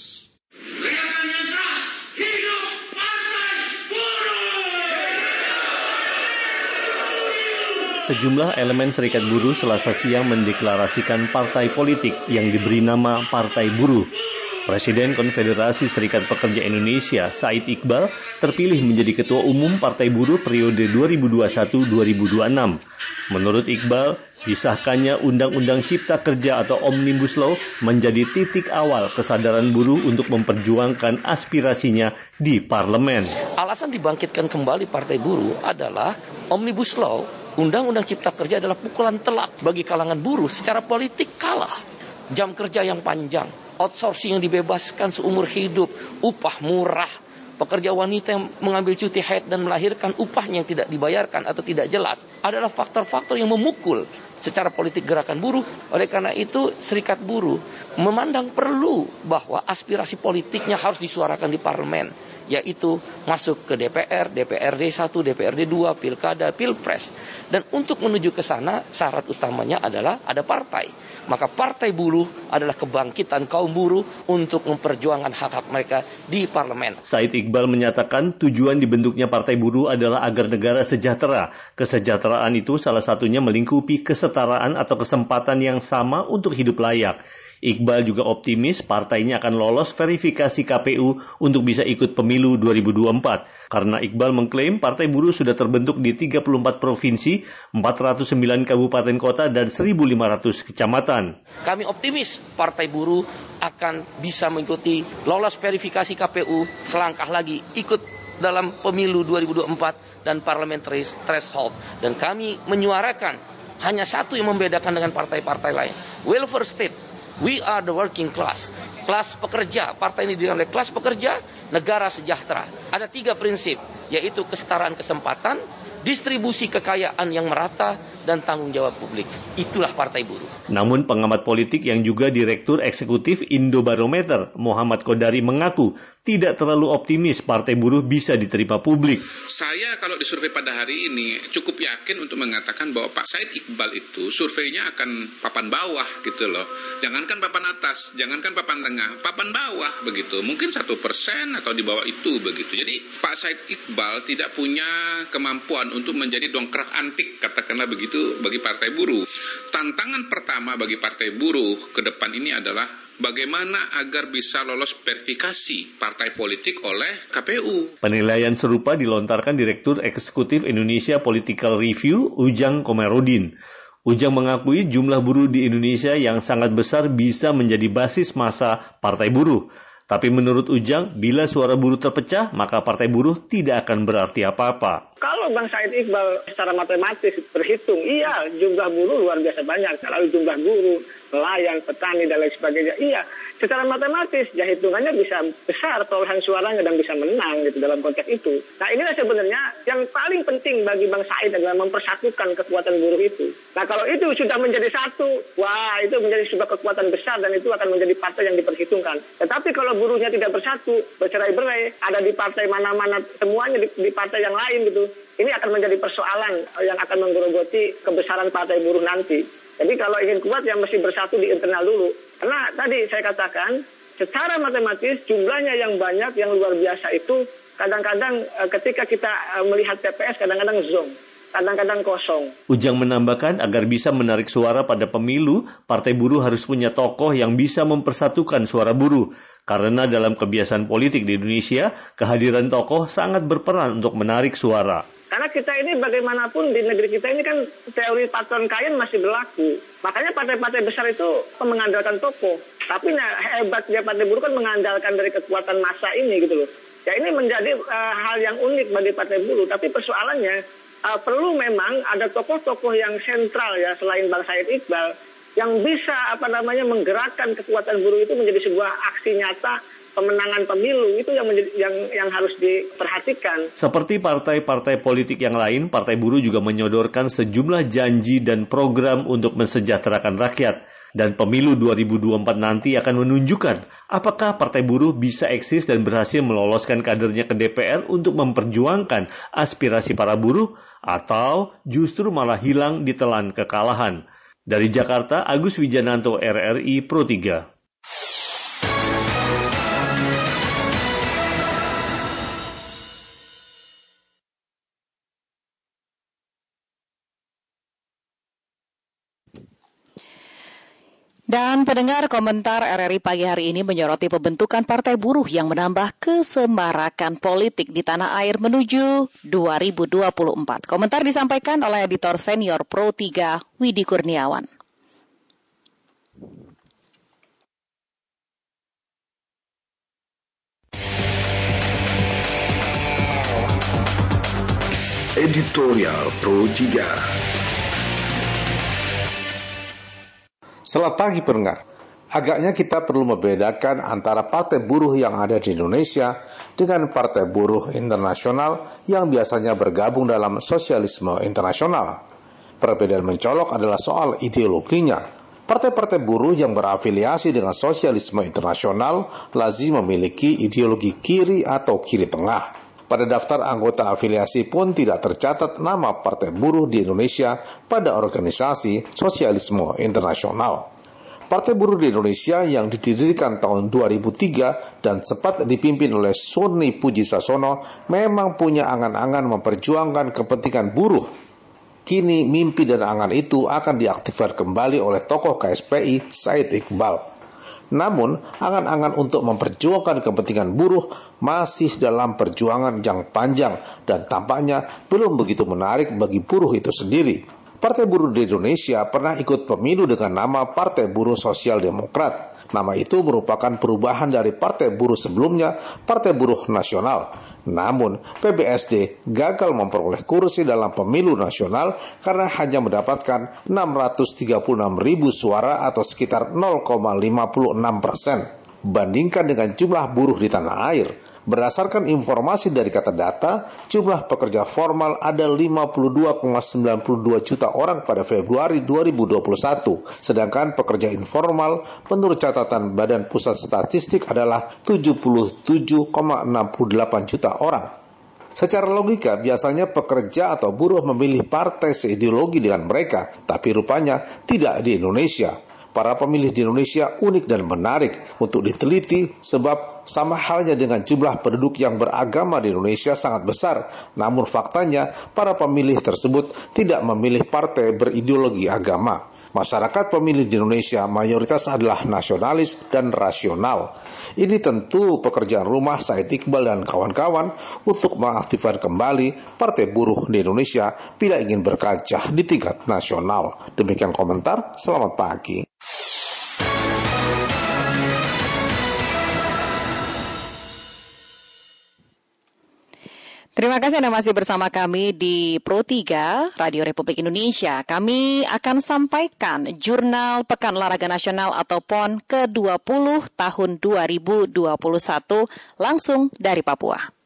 Sejumlah elemen serikat buruh selasa siang mendeklarasikan partai politik yang diberi nama Partai Buruh Presiden Konfederasi Serikat Pekerja Indonesia, Said Iqbal, terpilih menjadi Ketua Umum Partai Buruh periode 2021-2026. Menurut Iqbal, disahkannya Undang-Undang Cipta Kerja atau Omnibus Law menjadi titik awal kesadaran buruh untuk memperjuangkan aspirasinya di parlemen. Alasan dibangkitkan kembali Partai Buruh adalah Omnibus Law, Undang-Undang Cipta Kerja adalah pukulan telak bagi kalangan buruh secara politik kalah. Jam kerja yang panjang, outsourcing yang dibebaskan seumur hidup, upah murah, pekerja wanita yang mengambil cuti haid dan melahirkan upahnya yang tidak dibayarkan atau tidak jelas adalah faktor-faktor yang memukul secara politik gerakan buruh. Oleh karena itu, serikat buruh memandang perlu bahwa aspirasi politiknya harus disuarakan di parlemen, yaitu masuk ke DPR, DPRD 1, DPRD 2, Pilkada, Pilpres. Dan untuk menuju ke sana, syarat utamanya adalah ada partai maka partai buruh adalah kebangkitan kaum buruh untuk memperjuangkan hak-hak mereka di parlemen. Said Iqbal menyatakan tujuan dibentuknya partai buruh adalah agar negara sejahtera. Kesejahteraan itu salah satunya melingkupi kesetaraan atau kesempatan yang sama untuk hidup layak. Iqbal juga optimis partainya akan lolos verifikasi KPU untuk bisa ikut pemilu 2024. Karena Iqbal mengklaim partai buruh sudah terbentuk di 34 provinsi, 409 kabupaten kota, dan 1.500 kecamatan. Kami optimis partai buruh akan bisa mengikuti lolos verifikasi KPU selangkah lagi ikut dalam pemilu 2024 dan parliamentary threshold. Dan kami menyuarakan hanya satu yang membedakan dengan partai-partai lain. Welfare state We are the working class. Kelas pekerja, partai ini oleh kelas pekerja, negara sejahtera. Ada tiga prinsip, yaitu kesetaraan kesempatan, distribusi kekayaan yang merata, dan tanggung jawab publik. Itulah partai buruh. Namun pengamat politik yang juga Direktur Eksekutif Indobarometer, Muhammad Kodari mengaku tidak terlalu optimis partai buruh bisa diterima publik. Saya kalau disurvei pada hari ini cukup yakin untuk mengatakan bahwa Pak Said Iqbal itu surveinya akan papan bawah gitu loh. Jangankan papan atas, jangankan papan tengah, papan bawah begitu. Mungkin satu persen atau di bawah itu begitu. Jadi Pak Said Iqbal tidak punya kemampuan untuk menjadi dongkrak antik katakanlah begitu itu bagi partai buruh. Tantangan pertama bagi partai buruh ke depan ini adalah bagaimana agar bisa lolos verifikasi partai politik oleh KPU. Penilaian serupa dilontarkan Direktur Eksekutif Indonesia Political Review Ujang Komerudin. Ujang mengakui jumlah buruh di Indonesia yang sangat besar bisa menjadi basis masa partai buruh. Tapi menurut Ujang, bila suara buruh terpecah, maka partai buruh tidak akan berarti apa-apa. Kalau Bang Said Iqbal secara matematis berhitung, iya jumlah buruh luar biasa banyak. Lalu jumlah guru, nelayan, petani, dan lain sebagainya. Iya, secara matematis ya hitungannya bisa besar perolehan suaranya dan bisa menang gitu dalam konteks itu. Nah inilah sebenarnya yang paling penting bagi Bang Said adalah mempersatukan kekuatan buruh itu. Nah kalau itu sudah menjadi satu, wah itu menjadi sebuah kekuatan besar dan itu akan menjadi partai yang diperhitungkan. Tetapi kalau buruhnya tidak bersatu, bercerai-berai, ada di partai mana-mana semuanya di, di partai yang lain gitu, ini akan menjadi persoalan yang akan menggerogoti kebesaran partai buruh nanti. Jadi kalau ingin kuat ya mesti bersatu di internal dulu. Karena tadi saya katakan secara matematis jumlahnya yang banyak yang luar biasa itu kadang-kadang eh, ketika kita eh, melihat TPS kadang-kadang zong kadang-kadang kosong. Ujang menambahkan agar bisa menarik suara pada pemilu, Partai Buruh harus punya tokoh yang bisa mempersatukan suara buruh. Karena dalam kebiasaan politik di Indonesia, kehadiran tokoh sangat berperan untuk menarik suara. Karena kita ini bagaimanapun di negeri kita ini kan teori patron kain masih berlaku. Makanya partai-partai besar itu mengandalkan tokoh. Tapi nah, hebatnya partai buruh kan mengandalkan dari kekuatan massa ini gitu loh. Ya ini menjadi uh, hal yang unik bagi partai buruh. Tapi persoalannya uh, perlu memang ada tokoh-tokoh yang sentral ya selain Bang Said Iqbal yang bisa apa namanya menggerakkan kekuatan buruh itu menjadi sebuah aksi nyata pemenangan pemilu itu yang menjadi, yang yang harus diperhatikan. Seperti partai-partai politik yang lain, Partai Buruh juga menyodorkan sejumlah janji dan program untuk mensejahterakan rakyat. Dan pemilu 2024 nanti akan menunjukkan apakah Partai Buruh bisa eksis dan berhasil meloloskan kadernya ke DPR untuk memperjuangkan aspirasi para buruh atau justru malah hilang ditelan kekalahan. Dari Jakarta, Agus Wijananto RRI Pro 3. Dan pendengar komentar RRI pagi hari ini menyoroti pembentukan Partai Buruh yang menambah kesemarakan politik di tanah air menuju 2024. Komentar disampaikan oleh editor senior Pro 3 Widi Kurniawan. Editorial Pro 3 Selamat pagi pendengar. Agaknya kita perlu membedakan antara partai buruh yang ada di Indonesia dengan partai buruh internasional yang biasanya bergabung dalam sosialisme internasional. Perbedaan mencolok adalah soal ideologinya. Partai-partai buruh yang berafiliasi dengan sosialisme internasional lazim memiliki ideologi kiri atau kiri tengah. Pada daftar anggota afiliasi pun tidak tercatat nama Partai Buruh di Indonesia pada organisasi sosialisme internasional. Partai Buruh di Indonesia yang didirikan tahun 2003 dan sempat dipimpin oleh Sony Puji Sasono memang punya angan-angan memperjuangkan kepentingan buruh. Kini mimpi dan angan itu akan diaktifkan kembali oleh tokoh KSPI Said Iqbal. Namun, angan-angan untuk memperjuangkan kepentingan buruh masih dalam perjuangan yang panjang dan tampaknya belum begitu menarik bagi buruh itu sendiri. Partai Buruh di Indonesia pernah ikut pemilu dengan nama Partai Buruh Sosial Demokrat. Nama itu merupakan perubahan dari Partai Buruh sebelumnya, Partai Buruh Nasional. Namun, PBSD gagal memperoleh kursi dalam pemilu nasional karena hanya mendapatkan 636 ribu suara atau sekitar 0,56 persen. Bandingkan dengan jumlah buruh di tanah air, Berdasarkan informasi dari kata data, jumlah pekerja formal ada 52,92 juta orang pada Februari 2021, sedangkan pekerja informal menurut catatan Badan Pusat Statistik adalah 77,68 juta orang. Secara logika, biasanya pekerja atau buruh memilih partai seideologi dengan mereka, tapi rupanya tidak di Indonesia para pemilih di Indonesia unik dan menarik untuk diteliti sebab sama halnya dengan jumlah penduduk yang beragama di Indonesia sangat besar. Namun faktanya para pemilih tersebut tidak memilih partai berideologi agama. Masyarakat pemilih di Indonesia mayoritas adalah nasionalis dan rasional. Ini tentu pekerjaan rumah Said Iqbal dan kawan-kawan untuk mengaktifkan kembali Partai Buruh di Indonesia bila ingin berkaca di tingkat nasional. Demikian komentar, selamat pagi. Terima kasih Anda masih bersama kami di Pro 3 Radio Republik Indonesia. Kami akan sampaikan Jurnal Pekan Olahraga Nasional atau PON ke-20 tahun 2021 langsung dari Papua.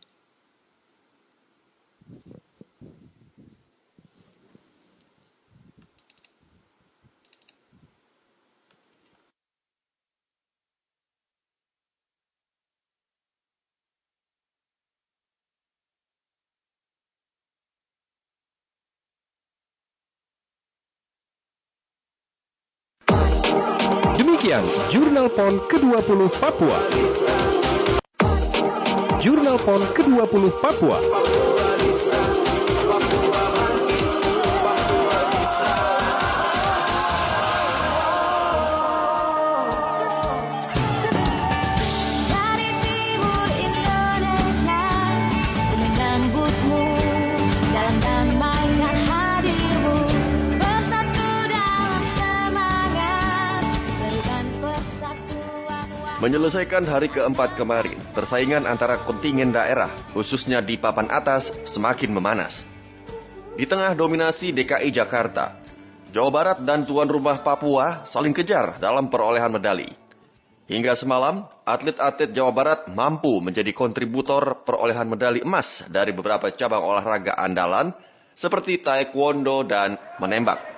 Demikian Jurnal PON ke-20 Papua. Jurnal PON ke-20 Papua. Menyelesaikan hari keempat kemarin, persaingan antara kontingen daerah, khususnya di papan atas, semakin memanas. Di tengah dominasi DKI Jakarta, Jawa Barat dan tuan rumah Papua saling kejar dalam perolehan medali. Hingga semalam, atlet-atlet Jawa Barat mampu menjadi kontributor perolehan medali emas dari beberapa cabang olahraga andalan seperti taekwondo dan menembak.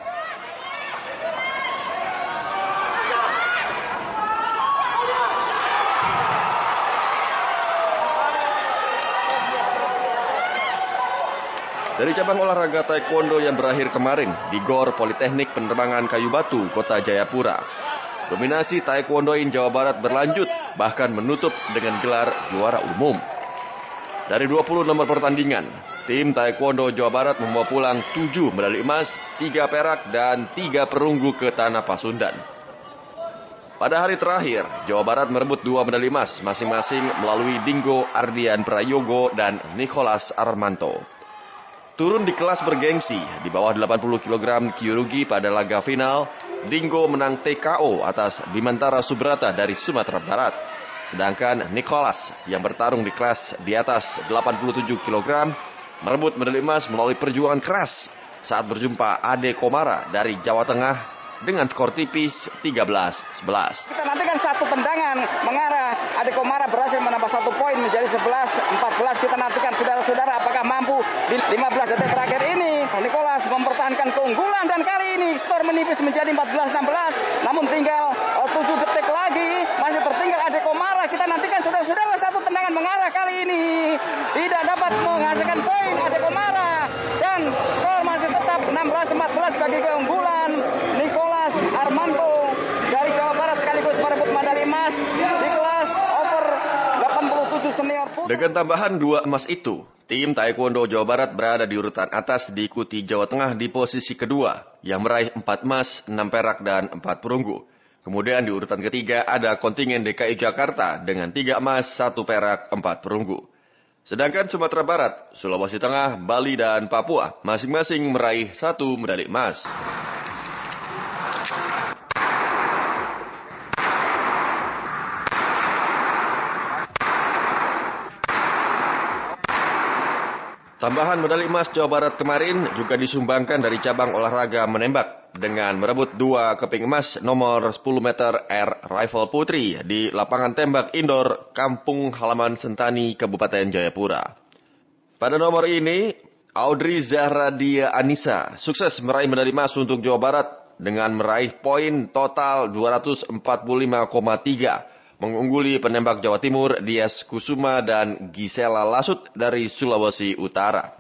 Dari cabang olahraga taekwondo yang berakhir kemarin di Gor Politeknik Penerbangan Kayu Batu, Kota Jayapura. Dominasi taekwondoin Jawa Barat berlanjut, bahkan menutup dengan gelar juara umum. Dari 20 nomor pertandingan, tim taekwondo Jawa Barat membawa pulang 7 medali emas, 3 perak, dan 3 perunggu ke Tanah Pasundan. Pada hari terakhir, Jawa Barat merebut dua medali emas masing-masing melalui Dingo Ardian Prayogo dan Nicholas Armanto. Turun di kelas bergengsi di bawah 80 kg Kyurugi pada laga final, Dingo menang TKO atas Bimantara Subrata dari Sumatera Barat. Sedangkan Nicholas yang bertarung di kelas di atas 87 kg merebut medali emas melalui perjuangan keras saat berjumpa Ade Komara dari Jawa Tengah dengan skor tipis 13-11. Kita nantikan satu tendangan mengarah Ade Komara berhasil menambah satu poin menjadi 11-14. Kita nantikan saudara-saudara apakah mampu di 15 detik terakhir ini. Nicholas mempertahankan keunggulan dan kali ini skor menipis menjadi 14-16. Namun tinggal uh, 7 detik lagi masih tertinggal Ade Komara. Kita nantikan saudara-saudara satu tendangan mengarah kali ini tidak dapat menghasilkan poin Ade Komara dan skor masih tetap 16-14 bagi keunggulan Nicholas Armanto dari Jawa Barat sekaligus merebut medali emas di kelas over 87 senior putri. Dengan tambahan dua emas itu, tim Taekwondo Jawa Barat berada di urutan atas diikuti Jawa Tengah di posisi kedua yang meraih 4 emas, 6 perak, dan 4 perunggu. Kemudian di urutan ketiga ada kontingen DKI Jakarta dengan 3 emas, 1 perak, 4 perunggu. Sedangkan Sumatera Barat, Sulawesi Tengah, Bali, dan Papua masing-masing meraih satu medali emas. Tambahan medali emas Jawa Barat kemarin juga disumbangkan dari cabang olahraga menembak dengan merebut dua keping emas nomor 10 meter air rifle putri di lapangan tembak indoor Kampung Halaman Sentani, Kabupaten Jayapura. Pada nomor ini, Audrey Zahradia Anissa sukses meraih medali emas untuk Jawa Barat dengan meraih poin total 245,3 mengungguli penembak Jawa Timur Dias Kusuma dan Gisela Lasut dari Sulawesi Utara.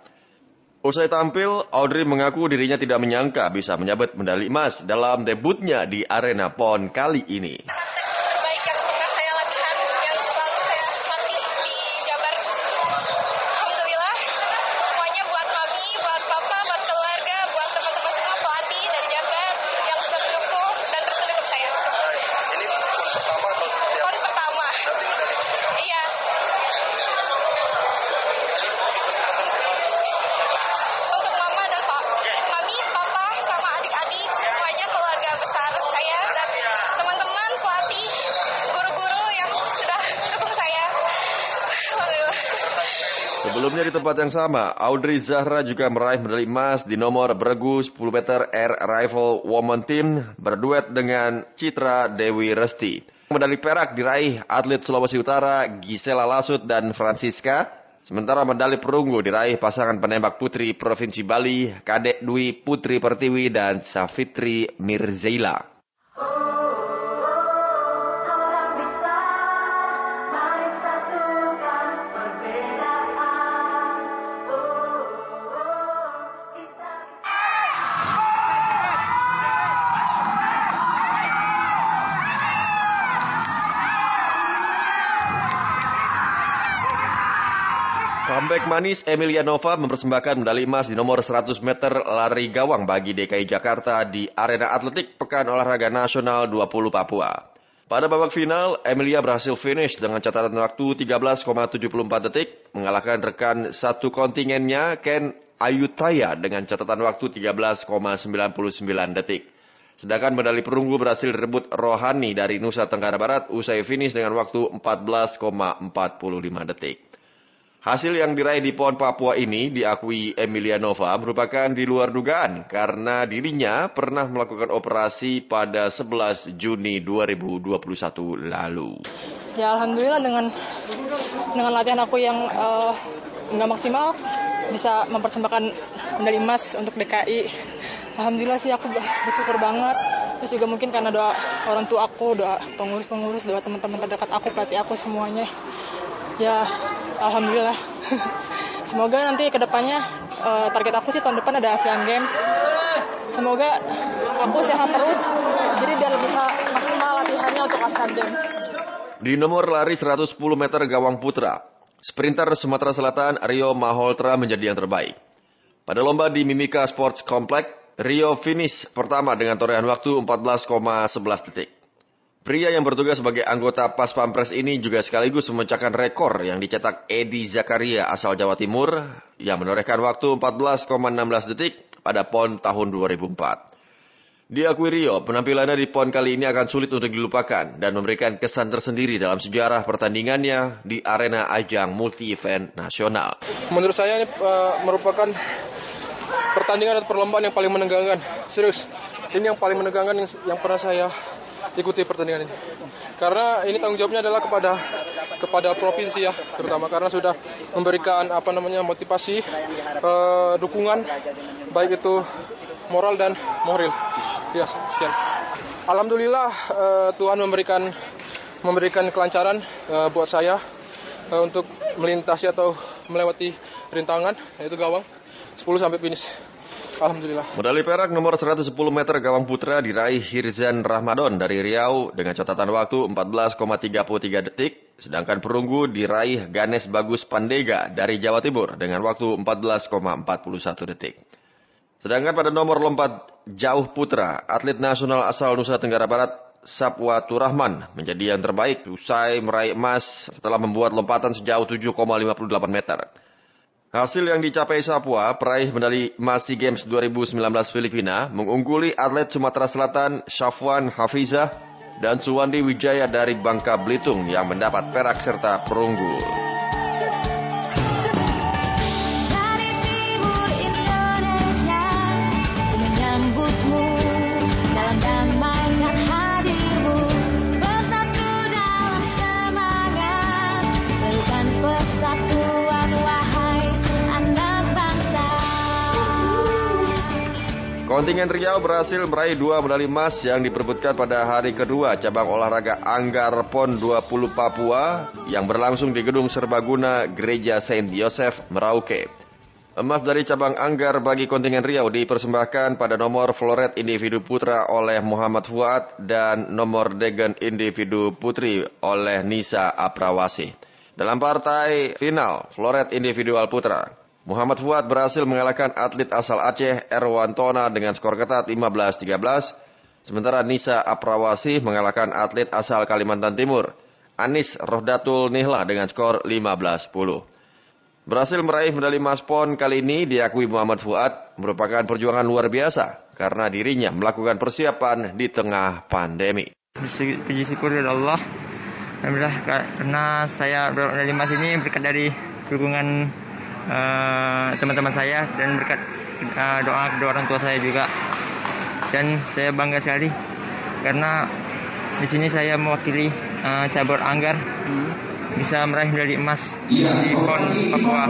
Usai tampil, Audrey mengaku dirinya tidak menyangka bisa menyabet medali emas dalam debutnya di arena PON kali ini. Tempat yang sama, Audrey Zahra juga meraih medali emas di nomor beregu 10 meter air rifle woman team berduet dengan Citra Dewi Resti. Medali perak diraih atlet Sulawesi Utara Gisela Lasut dan Francisca. Sementara medali perunggu diraih pasangan penembak putri Provinsi Bali, Kadek Dwi Putri Pertiwi dan Safitri Mirzaila. Manis Emilia Nova mempersembahkan medali emas di nomor 100 meter lari gawang bagi DKI Jakarta di Arena Atletik Pekan Olahraga Nasional 20 Papua. Pada babak final, Emilia berhasil finish dengan catatan waktu 13,74 detik, mengalahkan rekan satu kontingennya Ken Ayutaya dengan catatan waktu 13,99 detik. Sedangkan medali perunggu berhasil direbut Rohani dari Nusa Tenggara Barat usai finish dengan waktu 14,45 detik. Hasil yang diraih di PON Papua ini diakui Emilia Nova merupakan di luar dugaan karena dirinya pernah melakukan operasi pada 11 Juni 2021 lalu. Ya alhamdulillah dengan dengan latihan aku yang uh, nggak maksimal bisa mempersembahkan medali emas untuk DKI. Alhamdulillah sih aku bersyukur banget. Terus juga mungkin karena doa orang tua aku, doa pengurus-pengurus, doa teman-teman terdekat aku, pelatih aku semuanya ya alhamdulillah. Semoga nanti ke depannya uh, target aku sih tahun depan ada Asian Games. Semoga aku sehat terus. Jadi biar bisa maksimal latihannya untuk Asian Games. Di nomor lari 110 meter gawang putra sprinter Sumatera Selatan Rio Maholtra menjadi yang terbaik. Pada lomba di Mimika Sports Complex Rio finish pertama dengan torehan waktu 14,11 detik Pria yang bertugas sebagai anggota Pas Pampres ini juga sekaligus memecahkan rekor yang dicetak Edi Zakaria asal Jawa Timur yang menorehkan waktu 14,16 detik pada PON tahun 2004. Diakui Rio, penampilannya di PON kali ini akan sulit untuk dilupakan dan memberikan kesan tersendiri dalam sejarah pertandingannya di arena ajang multi-event nasional. Menurut saya ini uh, merupakan pertandingan atau perlombaan yang paling menegangkan. Serius, ini yang paling menegangkan yang, yang pernah saya ikuti pertandingan ini. Karena ini tanggung jawabnya adalah kepada kepada provinsi ya, terutama karena sudah memberikan apa namanya motivasi, uh, dukungan baik itu moral dan moral. Ya, sekian. Alhamdulillah uh, Tuhan memberikan memberikan kelancaran uh, buat saya uh, untuk melintasi atau melewati rintangan yaitu gawang 10 sampai finish. Alhamdulillah. Medali perak nomor 110 meter gawang putra diraih Hirzan Rahmadon dari Riau dengan catatan waktu 14,33 detik. Sedangkan perunggu diraih Ganes Bagus Pandega dari Jawa Timur dengan waktu 14,41 detik. Sedangkan pada nomor lompat jauh putra, atlet nasional asal Nusa Tenggara Barat Sapwa Turahman menjadi yang terbaik usai meraih emas setelah membuat lompatan sejauh 7,58 meter. Hasil yang dicapai Sapua, peraih medali SEA Games 2019 Filipina, mengungguli atlet Sumatera Selatan Syafwan Hafizah dan Suwandi Wijaya dari Bangka Belitung yang mendapat perak serta perunggu. Kontingen Riau berhasil meraih dua medali emas yang diperbutkan pada hari kedua cabang olahraga Anggar PON 20 Papua yang berlangsung di Gedung Serbaguna Gereja Saint Joseph Merauke. Emas dari cabang Anggar bagi kontingen Riau dipersembahkan pada nomor floret individu putra oleh Muhammad Fuad dan nomor degen individu putri oleh Nisa Aprawasi. Dalam partai final floret individual putra, Muhammad Fuad berhasil mengalahkan atlet asal Aceh Erwan Tona dengan skor ketat 15-13. Sementara Nisa Aprawasi mengalahkan atlet asal Kalimantan Timur, Anis Rohdatul Nihla dengan skor 15-10. Berhasil meraih medali emas PON kali ini diakui Muhammad Fuad merupakan perjuangan luar biasa karena dirinya melakukan persiapan di tengah pandemi. Puji syukur dari Allah. Alhamdulillah karena saya medali emas ini berkat dari dukungan uh, teman-teman saya dan berkat uh, doa kedua orang tua saya juga. Dan saya bangga sekali karena di sini saya mewakili uh, cabur anggar hmm. bisa meraih medali emas ya. di PON Papua.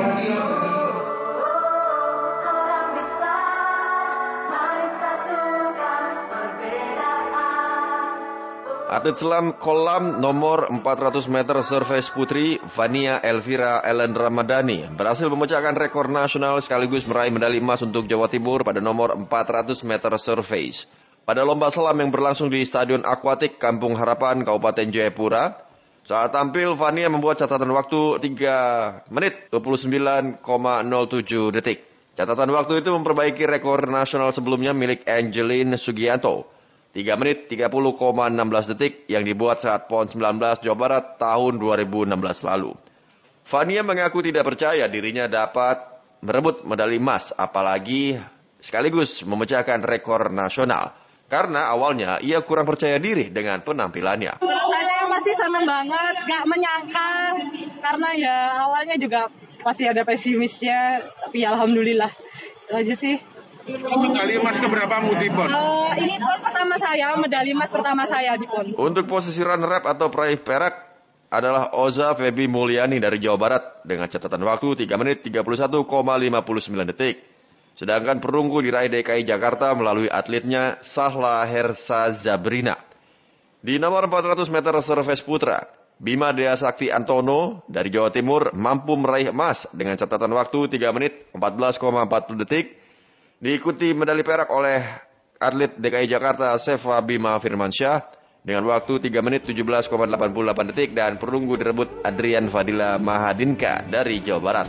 Atlet selam kolam nomor 400 meter surface putri Vania Elvira Ellen Ramadhani berhasil memecahkan rekor nasional sekaligus meraih medali emas untuk Jawa Timur pada nomor 400 meter surface. Pada lomba selam yang berlangsung di Stadion Aquatik Kampung Harapan Kabupaten Jayapura, saat tampil Vania membuat catatan waktu 3 menit 29,07 detik. Catatan waktu itu memperbaiki rekor nasional sebelumnya milik Angelin Sugianto 3 menit 30,16 detik yang dibuat saat PON 19 Jawa Barat tahun 2016 lalu. Fania mengaku tidak percaya dirinya dapat merebut medali emas, apalagi sekaligus memecahkan rekor nasional. Karena awalnya ia kurang percaya diri dengan penampilannya. Saya masih senang banget, gak menyangka. Karena ya awalnya juga pasti ada pesimisnya, tapi ya alhamdulillah. Itu aja sih. Medali emas keberapa Muti Pon? Uh, ini pon pertama saya, medali emas pertama saya di Pon. Untuk posisi runner-up atau peraih perak adalah Oza Febi Mulyani dari Jawa Barat dengan catatan waktu 3 menit 31,59 detik. Sedangkan perunggu diraih DKI Jakarta melalui atletnya Sahla Hersa Zabrina. Di nomor 400 meter surface putra, Bima Dea Sakti Antono dari Jawa Timur mampu meraih emas dengan catatan waktu 3 menit 14,40 detik Diikuti medali perak oleh atlet DKI Jakarta Seva Bima Firmansyah dengan waktu 3 menit 17,88 detik dan perunggu direbut Adrian Fadila Mahadinka dari Jawa Barat.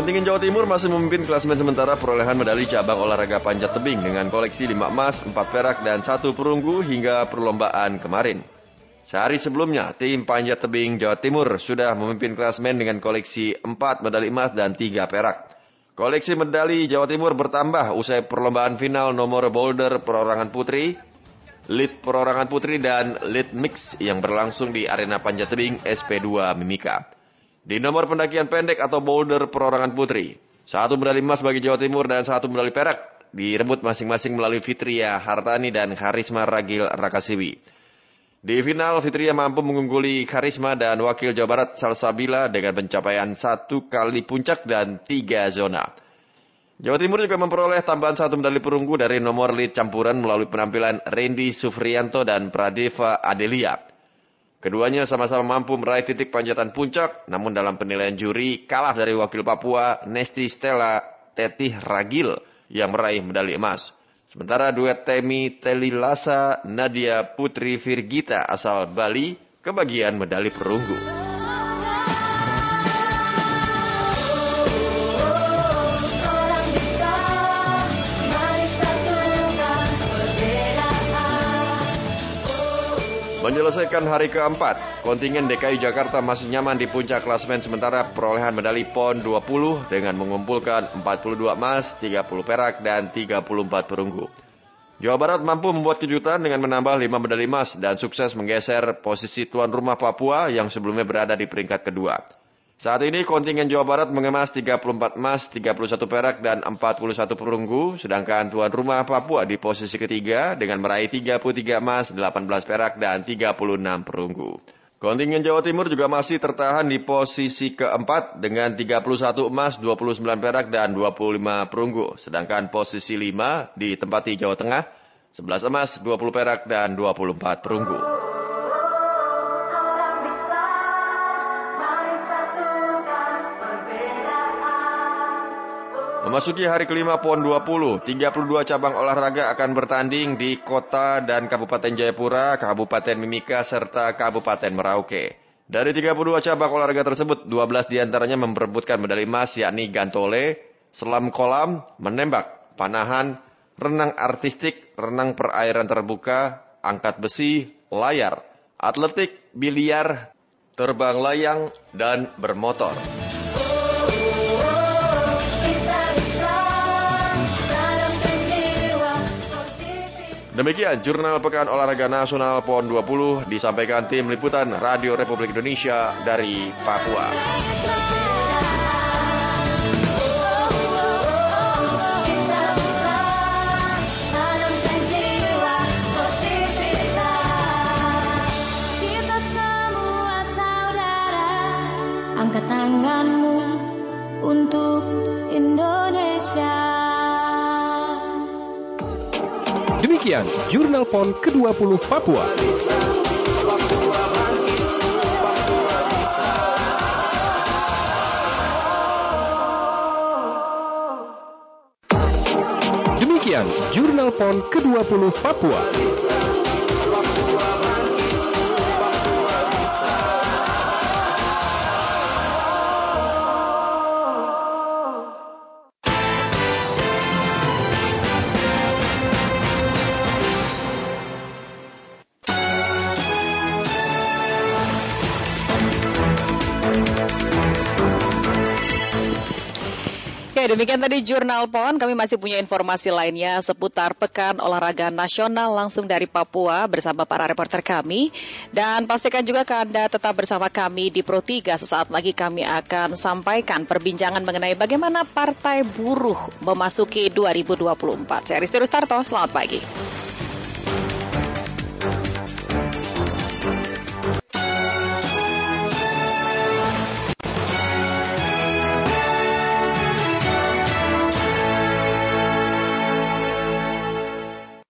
Kontingen Jawa Timur masih memimpin klasemen sementara perolehan medali cabang olahraga panjat tebing dengan koleksi 5 emas, 4 perak, dan 1 perunggu hingga perlombaan kemarin. Sehari sebelumnya, tim panjat tebing Jawa Timur sudah memimpin klasemen dengan koleksi 4 medali emas dan 3 perak. Koleksi medali Jawa Timur bertambah usai perlombaan final nomor boulder perorangan putri, lead perorangan putri, dan lead mix yang berlangsung di arena panjat tebing SP2 Mimika. Di nomor pendakian pendek atau boulder perorangan putri, satu medali emas bagi Jawa Timur dan satu medali perak direbut masing-masing melalui Fitria Hartani dan Karisma Ragil Rakasiwi. Di final, Fitria mampu mengungguli Karisma dan wakil Jawa Barat Salsabila dengan pencapaian satu kali puncak dan tiga zona. Jawa Timur juga memperoleh tambahan satu medali perunggu dari nomor lead campuran melalui penampilan Randy Sufrianto dan Pradeva Adelia. Keduanya sama-sama mampu meraih titik panjatan puncak, namun dalam penilaian juri kalah dari wakil Papua Nesti Stella Tetih Ragil yang meraih medali emas. Sementara duet Temi Telilasa Nadia Putri Virgita asal Bali kebagian medali perunggu. Menyelesaikan hari keempat, kontingen DKI Jakarta masih nyaman di puncak klasmen sementara perolehan medali PON 20 dengan mengumpulkan 42 emas, 30 perak, dan 34 perunggu. Jawa Barat mampu membuat kejutan dengan menambah 5 medali emas dan sukses menggeser posisi tuan rumah Papua yang sebelumnya berada di peringkat kedua. Saat ini kontingen Jawa Barat mengemas 34 emas, 31 perak, dan 41 perunggu, sedangkan tuan rumah Papua di posisi ketiga dengan meraih 33 emas, 18 perak, dan 36 perunggu. Kontingen Jawa Timur juga masih tertahan di posisi keempat dengan 31 emas, 29 perak, dan 25 perunggu. Sedangkan posisi 5 ditempati Jawa Tengah, 11 emas, 20 perak, dan 24 perunggu. Memasuki hari kelima PON 20, 32 cabang olahraga akan bertanding di kota dan Kabupaten Jayapura, Kabupaten Mimika, serta Kabupaten Merauke. Dari 32 cabang olahraga tersebut, 12 di antaranya memperebutkan medali emas yakni gantole, selam kolam, menembak, panahan, renang artistik, renang perairan terbuka, angkat besi, layar, atletik, biliar, terbang layang, dan bermotor. Demikian Jurnal Pekan Olahraga Nasional PON 20 disampaikan tim liputan Radio Republik Indonesia dari Papua. Demikian Jurnal PON ke-20 Papua. Demikian Jurnal PON ke-20 Papua. Demikian tadi Jurnal PON. Kami masih punya informasi lainnya seputar Pekan Olahraga Nasional langsung dari Papua bersama para reporter kami. Dan pastikan juga Anda tetap bersama kami di Pro 3. Sesaat lagi kami akan sampaikan perbincangan mengenai bagaimana Partai Buruh memasuki 2024. Saya Risti Rustarto, selamat pagi.